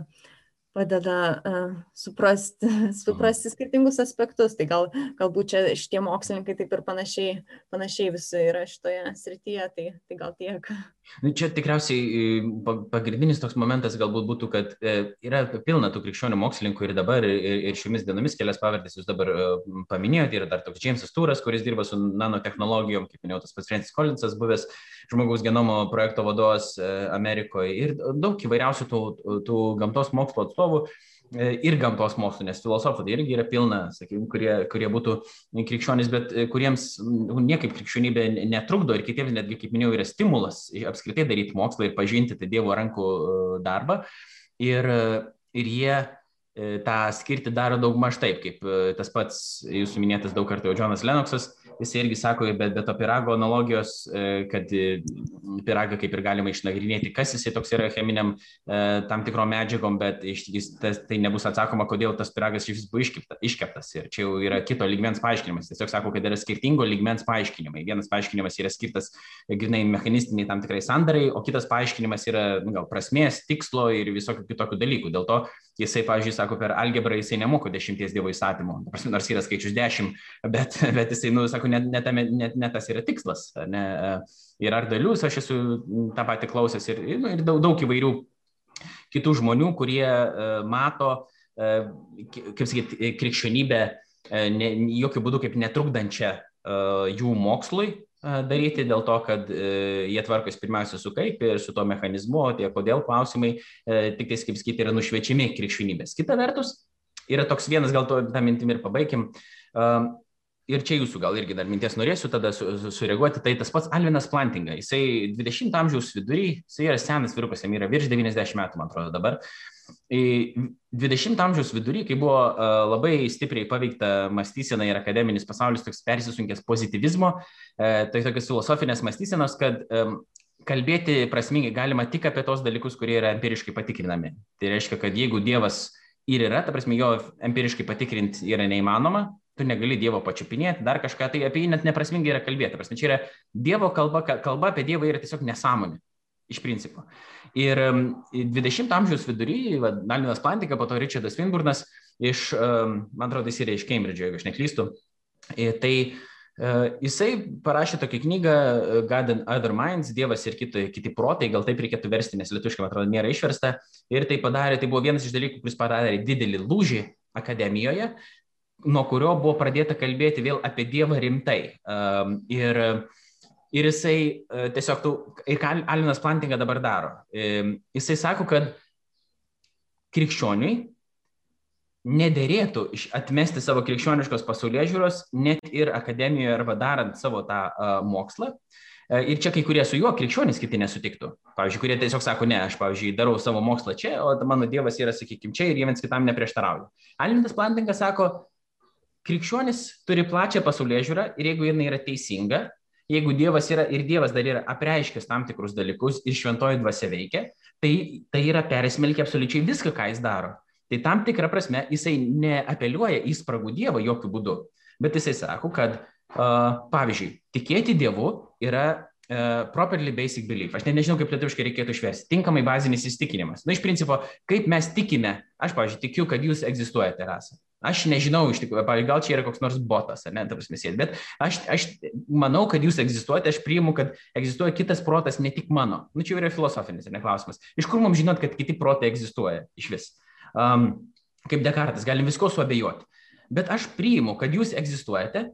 padeda uh, suprasti, suprasti skirtingus aspektus. Tai gal, galbūt čia šitie mokslininkai taip ir panašiai, panašiai visi yra šitoje srityje, tai, tai gal tiek. Nu, čia tikriausiai pagrindinis toks momentas galbūt būtų, kad e, yra pilna tų krikščionių mokslininkų ir dabar, ir, šiomis dienomis kelias pavardės jūs dabar e, paminėjote, yra dar toks Jamesas Turas, kuris dirba su nanotehnologijom, kaip minėjau, tas pats Francis Collinsas, buvęs žmogaus genomo projekto vadovas e, Amerikoje. Ir daug įvairiausių tų, tų gamtos mokslo atstovų. E, ir gamtos mokslų, nes filosofų tai irgi yra pilna, sakykime, kurie, kurie būtų krikščionys, bet e, kuriems nu, niekaip krikščionybė netrukdo ir kitiems netgi, kaip minėjau, yra stimulas apskritai daryti mokslą ir pažinti tą Dievo rankų e, darbą. Ir, ir jie tą skirti daro daug maž taip, kaip tas pats jūsų minėtas daug kartų jau Jonas Lennoxas jis irgi sako, bet be to pirago analogijos, e, kad piragą kaip ir galima išnagrinėti, kas jisai toks yra cheminiam e, tam tikrom medžiagom, bet iš tikrųjų tai nebus atsakoma, kodėl tas piragas iš vis buvo iškeptas. Ir čia jau yra kito ligmens paaiškinimas. Tiesiog sako, kad yra skirtingo ligmens paaiškinimai. Vienas paaiškinimas yra skirtas grinai mechanistiniai tam tikrai sandarai, o kitas paaiškinimas yra nu, gal prasmės, tikslo ir visokių kitokių dalykų. Dėl to jisai, pavyzdžiui, sako, per algebrą jisai nemoko dešimties dievo įstatymų, nors yra skaičius dešimt, bet, bet jisai, nu, sako, net, net, net, net tas yra tikslas. Ne? Ir ar dalius, aš esu tą patį klausęs ir, nu, ir daug, daug įvairių kitų žmonių, kurie uh, mato, uh, kaip sakyti, krikščionybę ne, jokių būdų kaip netrukdančią jų mokslui, daryti dėl to, kad jie tvarkosi pirmiausia su kaip ir su to mechanizmu, o tie kodėl klausimai tik tais, kaip sakyti, yra nušviečiami krikščionybės. Kita vertus, yra toks vienas, gal to tą mintimį ir pabaikim, ir čia jūsų gal irgi dar minties norėsiu tada su, su, sureaguoti, tai tas pats Alvinas Plantinga, jisai 20 amžiaus vidury, jisai yra senas vyrukas, jam yra virš 90 metų, man atrodo dabar. 20 amžiaus vidury, kai buvo labai stipriai paveikta mąstysena ir akademinis pasaulis toks persisunkęs pozitivizmo, tai tokios filosofinės mąstysenos, kad kalbėti prasmingai galima tik apie tos dalykus, kurie yra empiriškai patikrinami. Tai reiškia, kad jeigu Dievas ir yra, ta prasme, jo empiriškai patikrinti yra neįmanoma, tu negali Dievo pačiupinėti, dar kažką, tai apie jį net neprasmingai yra kalbėti. Prasme, čia yra Dievo kalba, kalba apie Dievą yra tiesiog nesąmonė, iš principo. Ir 20 amžiaus vidury, Nalinas Plantika, po to Richardas Winburnas, iš, man atrodo, jis yra iš Cambridge, jeigu aš neklystu, tai Jisai parašė tokią knygą God and Other Minds, Dievas ir kiti, kiti protai, gal taip reikėtų versti, nes lietuškai, man atrodo, nėra išversta. Ir tai padarė, tai buvo vienas iš dalykų, kuris padarė didelį lūžį akademijoje, nuo kurio buvo pradėta kalbėti vėl apie Dievą rimtai. Ir, ir jisai e, tiesiog, tu, ir ką Alinas Plantinga dabar daro, jisai sako, kad krikščioniui nederėtų atmesti savo krikščioniškos pasaulyje žiūros, net ir akademijoje arba darant savo tą uh, mokslą. Uh, ir čia kai kurie su juo krikščionys kiti nesutiktų. Pavyzdžiui, kurie tiesiog sako, ne, aš, pavyzdžiui, darau savo mokslą čia, o mano Dievas yra, sakykime, čia ir jie viens kitam neprieštarauja. Alintas Plantingas sako, krikščionis turi plačią pasaulyje žiūrą ir jeigu jinai yra teisinga, jeigu Dievas yra ir Dievas dar yra apreiškęs tam tikrus dalykus ir šventoji dvasia veikia, tai tai yra persmelkia absoliučiai viską, ką jis daro. Tai tam tikrą prasme jisai neapeliuoja į spragų Dievą jokių būdų, bet jisai sako, kad uh, pavyzdžiui, tikėti Dievu yra uh, properly basic belief. Aš ne, nežinau, kaip lietuviškai reikėtų išversti. Tinkamai bazinis įstikinimas. Na, iš principo, kaip mes tikime, aš, pavyzdžiui, tikiu, kad jūs egzistuojate, Rasa. Aš nežinau iš tikrųjų, pavyzdžiui, gal čia yra koks nors botas, ne, ta prasme, sėdi, bet aš, aš manau, kad jūs egzistuojate, aš priimu, kad egzistuoja kitas protas, ne tik mano. Nu, čia yra filosofinis, ne klausimas. Iš kur mums žinot, kad kiti protai egzistuoja iš vis? Um, kaip Dekartas, galim visko suabejoti. Bet aš priimu, kad jūs egzistuojate,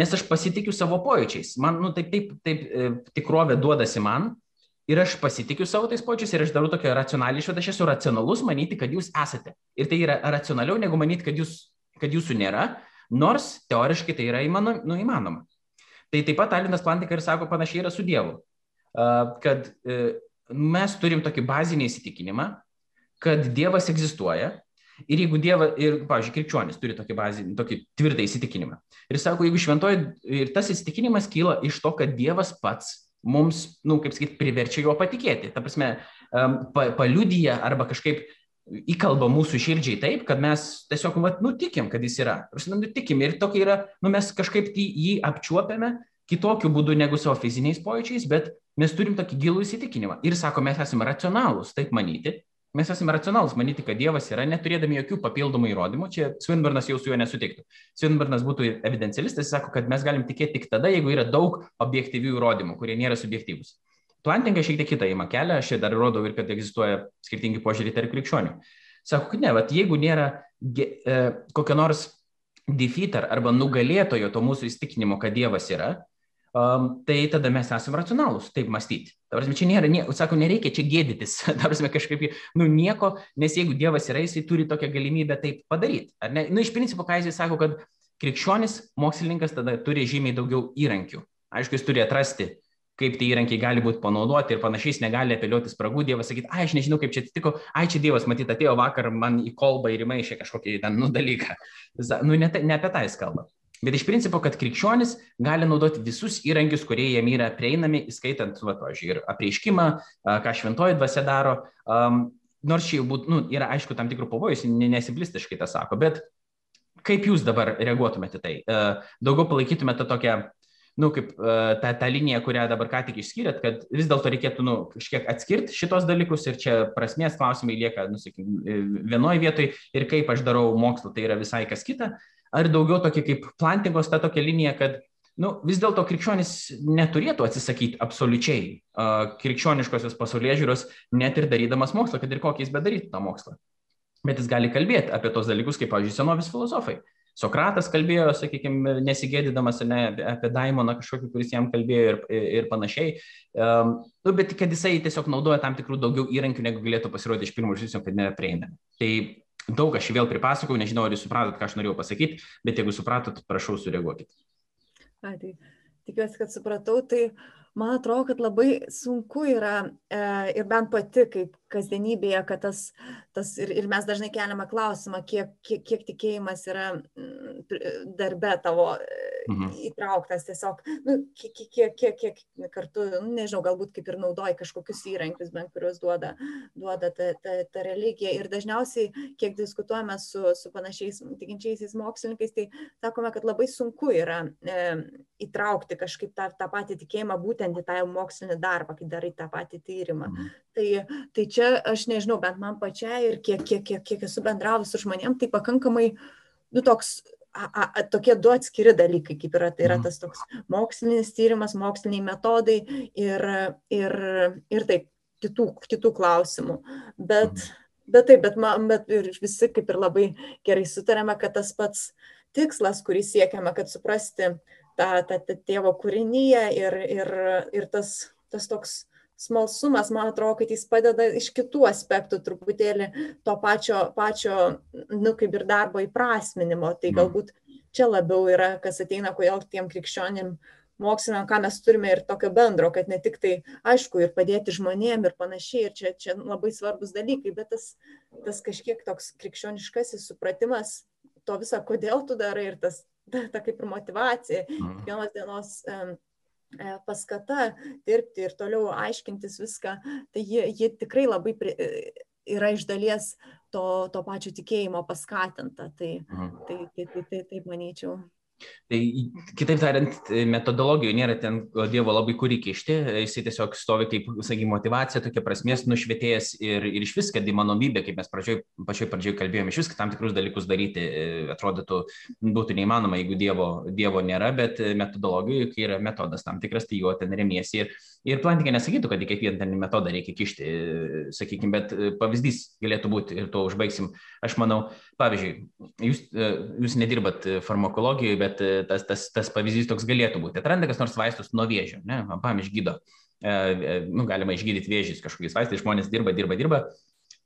nes aš pasitikiu savo pojūčiais. Man, nu, taip, taip, taip, e, tikrovė duodasi man, Ir aš pasitikiu savo tais počiais ir aš darau tokią racionalią išvadą, aš esu racionalus manyti, kad jūs esate. Ir tai yra racionaliau negu manyti, kad jūs kad jūsų nėra, nors teoriškai tai yra įmano, nu, įmanoma. Tai taip pat Alinas Plantika ir sako panašiai yra su Dievu, kad e, mes turim tokį bazinį įsitikinimą, kad Dievas egzistuoja ir jeigu Dievas, ir, pavyzdžiui, krikščionis turi tokį bazinį, tokį tvirtą įsitikinimą. Ir sako, jeigu šventoji, ir tas įsitikinimas kyla iš to, kad Dievas pats mums, na, nu, kaip sakyti, priverčia juo patikėti. Ta prasme, pa, paliudyja arba kažkaip įkalba mūsų širdžiai taip, kad mes tiesiog, vat, nutikim, kad jis yra. Nutikim ir tokia yra, nu, mes kažkaip jį apčiuopiame kitokiu būdu negu savo fiziniais pojūčiais, bet mes turim tokį gilų įsitikinimą. Ir sako, mes esame racionalūs taip manyti, mes esame racionalus manyti, kad Dievas yra, neturėdami jokių papildomų įrodymų. Čia Swinburnas jau su juo nesutiktų. Swinburnas būtų evidencialistas, jis sako, kad mes galim tikėti tik tada, jeigu yra daug objektyvių įrodymų, kurie nėra subjektyvūs. Plantingas šiek tiek kitą įma kelią, aš čia dar rodau ir kad egzistuoja skirtingi požiūrį tarp krikščionių. Sako, kad ne, vat, jeigu nėra e, kokio nors defeater arba nugalėtojo to mūsų įstikinimo, kad Dievas yra, um, tai tada mes esame racionalūs taip mąstyti. Tavrasme, čia nėra, nie, sako, nereikia čia gėdytis, tavrasme, kažkaip, nu nieko, nes jeigu Dievas yra, jisai turi tokią galimybę taip padaryti. Ar ne? Nu, iš principo, ką jisai sako, kad krikščionis, mokslininkas tada turi žymiai daugiau įrankių. Aišku, jis turi atrasti, kaip tie įrankiai gali būti panaudoti ir panašiai, jis negali apeliuoti spragų, Dievas sakyti, ai, aš nežinau, kaip čia atsitiko, ai, čia Dievas, matyt, atėjo vakar man į kolbą ir įmaišė kažkokį ten, nu, dalyką. Nu, ne, ne apie tą jis kalba. Bet iš principo, kad krikščionis gali naudoti visus įrankius, kurie jam yra prieinami, įskaitant, va, pavyzdžiui, ir apreiškimą, ką šventoji dvasia daro. Um, nors čia jau būtų, nu, yra aišku, tam tikrų pavojus, nesiblistiškai tą sako, bet kaip jūs dabar reaguotumėte tai? Uh, daugiau palaikytumėte tokią, nu, kaip uh, tą, tą liniją, kurią dabar ką tik išskyrėt, kad vis dėlto reikėtų, nu, kažkiek atskirti šitos dalykus ir čia prasmės klausimai lieka, nu, sakykim, vienoje vietoje ir kaip aš darau mokslą, tai yra visai kas kita ar daugiau tokia kaip plantingos ta tokia linija, kad nu, vis dėlto krikščionis neturėtų atsisakyti absoliučiai uh, krikščioniškosios pasaulyje žiūros, net ir darydamas mokslą, kad ir kokį jis bedarytų tą mokslą. Bet jis gali kalbėti apie tos dalykus, kaip, pavyzdžiui, senovės filosofai. Sokratas kalbėjo, sakykime, nesigėdydamas ne, apie Daimoną kažkokį, kuris jam kalbėjo ir, ir panašiai. Um, nu, bet kad jisai tiesiog naudoja tam tikrų daugiau įrankių, negu galėtų pasirodyti iš pirmo žvilgsnio, kad neprieinami. Tai daug aš vėl pripasakau, nežinau, ar jūs supratot, ką aš norėjau pasakyti, bet jeigu supratot, prašau, sureaguokit. A, tai tikiuosi, kad supratau. Tai man atrodo, kad labai sunku yra e, ir bent pati, kaip kasdienybėje, kad tas, tas ir, ir mes dažnai keliame klausimą, kiek, kiek, kiek tikėjimas yra mm, darbe tavo mhm. įtrauktas tiesiog, nu, kiek, kiek, kiek, kiek kartu, nu, nežinau, galbūt kaip ir naudoji kažkokius įrankius, bent kuriuos duoda, duoda ta, ta, ta religija. Ir dažniausiai, kiek diskutuojame su, su panašiais tikinčiaisiais mokslininkais, tai sakome, kad labai sunku yra e, įtraukti kažkaip tą, tą patį tikėjimą būtent į tą mokslinį darbą, kai darai tą patį tyrimą. Mhm. Tai, tai čia aš nežinau, bent man pačiai ir kiek, kiek, kiek, kiek esu bendravus su žmonėm, tai pakankamai, nu, toks, a, a, tokie du atskiri dalykai, kaip yra, tai yra mhm. tas toks mokslinis tyrimas, moksliniai metodai ir, ir, ir taip, kitų, kitų klausimų. Bet, mhm. bet taip, bet, man, bet ir visi kaip ir labai gerai sutarėme, kad tas pats tikslas, kurį siekiame, kad suprasti tą, tą, tą tėvo kūrinyje ir, ir, ir tas, tas toks smalsumas, man atrodo, kad jis padeda iš kitų aspektų truputėlį to pačio, pačio nu, kaip ir darbo įprasminimo. Tai mhm. galbūt čia labiau yra, kas ateina, kodėl tiem krikščionim moksliniam, ką mes turime ir tokio bendro, kad ne tik tai, aišku, ir padėti žmonėm ir panašiai, ir čia, čia labai svarbus dalykai, bet tas, tas kažkiek toks krikščioniškasis supratimas to viso, kodėl tu darai ir tas, ta, ta kaip ir motivacija, mhm. kiekvienos dienos um, paskata dirbti ir toliau aiškintis viską, tai ji, ji tikrai labai pri, e, yra iš dalies to, to pačio tikėjimo paskatinta. Tai, tai, tai, tai, tai taip manyčiau. Tai kitaip tariant, metodologijoje nėra ten Dievo labai kur įkišti, jisai tiesiog stovi kaip, sakykime, motivacija, tokia prasmės nušvietėjas ir, ir iš vis, kad įmanomybė, kaip mes pradžioj, pačioj pradžioje kalbėjome, iš vis, kad tam tikrus dalykus daryti e, atrodytų būtų neįmanoma, jeigu Dievo, dievo nėra, bet metodologijoje, kai yra metodas tam tikras, tai juo ten remiesi. Ir, ir plantikė nesakytų, kad į kiekvieną ten metodą reikia kišti, e, sakykime, bet e, pavyzdys galėtų būti ir tuo užbaigsim. Aš manau, pavyzdžiui, jūs, jūs nedirbat farmakologijoje, bet e, tas, tas, tas pavyzdys toks galėtų būti. Atranda kas nors vaistus nuo vėžio, ne, pam išgydo. E, e, nu, galima išgydyti vėžys kažkokiais vaistais, žmonės dirba, dirba, dirba.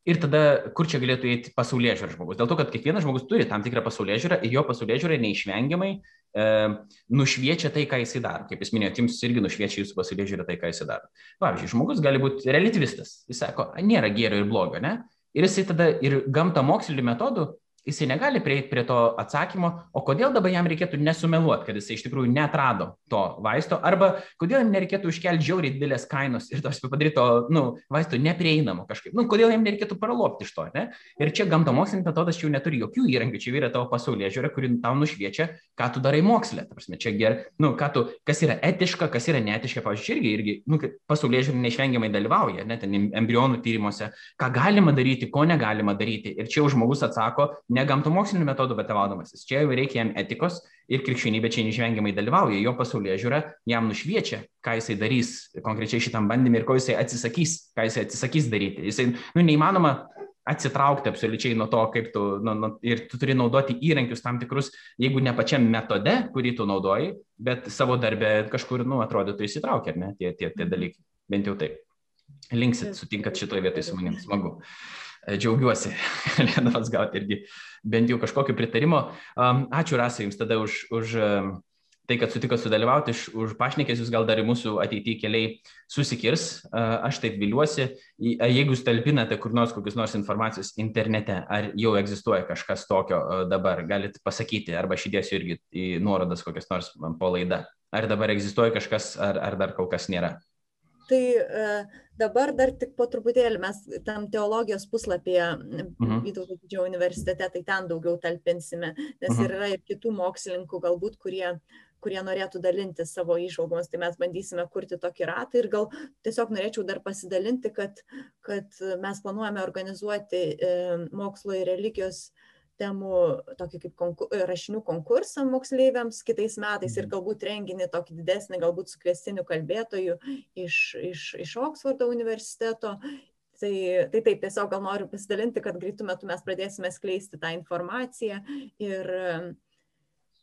Ir tada, kur čia galėtų eiti pasaulyje žiūra žmogus? Dėl to, kad kiekvienas žmogus turi tam tikrą pasaulyje žiūrą ir jo pasaulyje žiūra neišvengiamai e, nušviečia tai, ką jisai daro. Kaip jūs minėjote, jums irgi nušviečia jūsų pasaulyje žiūra tai, ką jisai daro. Pavyzdžiui, žmogus gali būti relativistas. Jis sako, nėra gėrio ir blogio, ne? Ir jisai tada ir gamta mokslinių metodų jisai negali prieiti prie to atsakymo, o kodėl dabar jam reikėtų nesumeluoti, kad jisai iš tikrųjų netrado to vaisto, arba kodėl jam nereikėtų iškelti žiauriai didelės kainos ir tos padaryti to nu, vaisto neprieinamo kažkaip, nu, kodėl jam nereikėtų paralopti iš to. Ne? Ir čia gamtamokslinis metodas jau neturi jokių įrankių, čia yra tavo pasaulyje žiūrė, kuri tau nušviečia, ką tu darai moksle. Prasme, čia ger, nu, tu, kas yra etiška, kas yra neetiška, pavyzdžiui, irgi, irgi nu, pasaulyje žiūrė neišvengiamai dalyvauja, net embrionų tyrimuose, ką galima daryti, ko negalima daryti. Ir čia jau žmogus atsako, ne gamtomokslinių metodų vadovaudomasis. Čia jau reikia jam etikos ir krikščionybė čia neišvengiamai dalyvauja. Jo pasaulyje žiūra jam nušviečia, ką jisai darys konkrečiai šitam bandymui ir ko jisai atsisakys, ką jisai atsisakys daryti. Jisai, nu, neįmanoma atsitraukti absoliučiai nuo to, kaip tu, nu, nu, ir tu turi naudoti įrankius tam tikrus, jeigu ne pačiam metode, kurį tu naudoji, bet savo darbę kažkur, nu, atrodytų įsitraukia, ar ne, tie, tie, tie dalykai. Bent jau taip. Linksit, sutinkat šitoje vietoje su manim, smagu. E, džiaugiuosi, galėdamas gauti irgi bent jau kažkokio pritarimo. Ačiū Rasai Jums tada už, už tai, kad sutikot sudalyvauti, už pašnekės jūs gal dar į mūsų ateityje keliai susikirs. Aš taip viliuosi, jeigu jūs talpinate kur nors kokius nors informacijos internete, ar jau egzistuoja kažkas tokio dabar, galite pasakyti, arba aš įdėsiu irgi į nuorodas kokias nors po laidą. Ar dabar egzistuoja kažkas, ar, ar dar kol kas nėra? Tai uh, dabar dar tik po truputėlį mes tam teologijos puslapyje mhm. Vytauto didžiojo universitete, tai ten daugiau talpinsime, nes mhm. yra ir kitų mokslininkų galbūt, kurie, kurie norėtų dalinti savo išvalgomis, tai mes bandysime kurti tokį ratą ir gal tiesiog norėčiau dar pasidalinti, kad, kad mes planuojame organizuoti e, mokslo ir religijos e, temų tokį kaip konkur, rašinių konkursą moksleiviams kitais metais ir mhm. galbūt renginį tokį didesnį, galbūt su kvestiniu kalbėtoju iš, iš, iš Oksfordo universiteto. Tai, tai taip, tiesiog gal noriu pasidalinti, kad greitų metų mes pradėsime skleisti tą informaciją ir,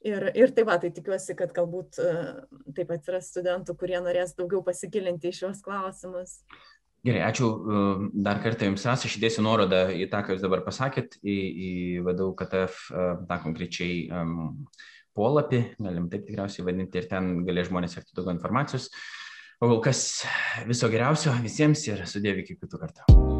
ir, ir tai va, tai tikiuosi, kad galbūt taip atsiras studentų, kurie norės daugiau pasigilinti į šios klausimus. Gerai, ačiū um, dar kartą Jums, Ras, aš įdėsiu nuorodą į tą, ką Jūs dabar pasakėt, į, į VDU KTF um, tą konkrečiai um, polapį, galim taip tikriausiai vadinti, ir ten galės žmonės sekti daugiau informacijos. O kol kas viso geriausio visiems ir sudėvi iki kitų kartų.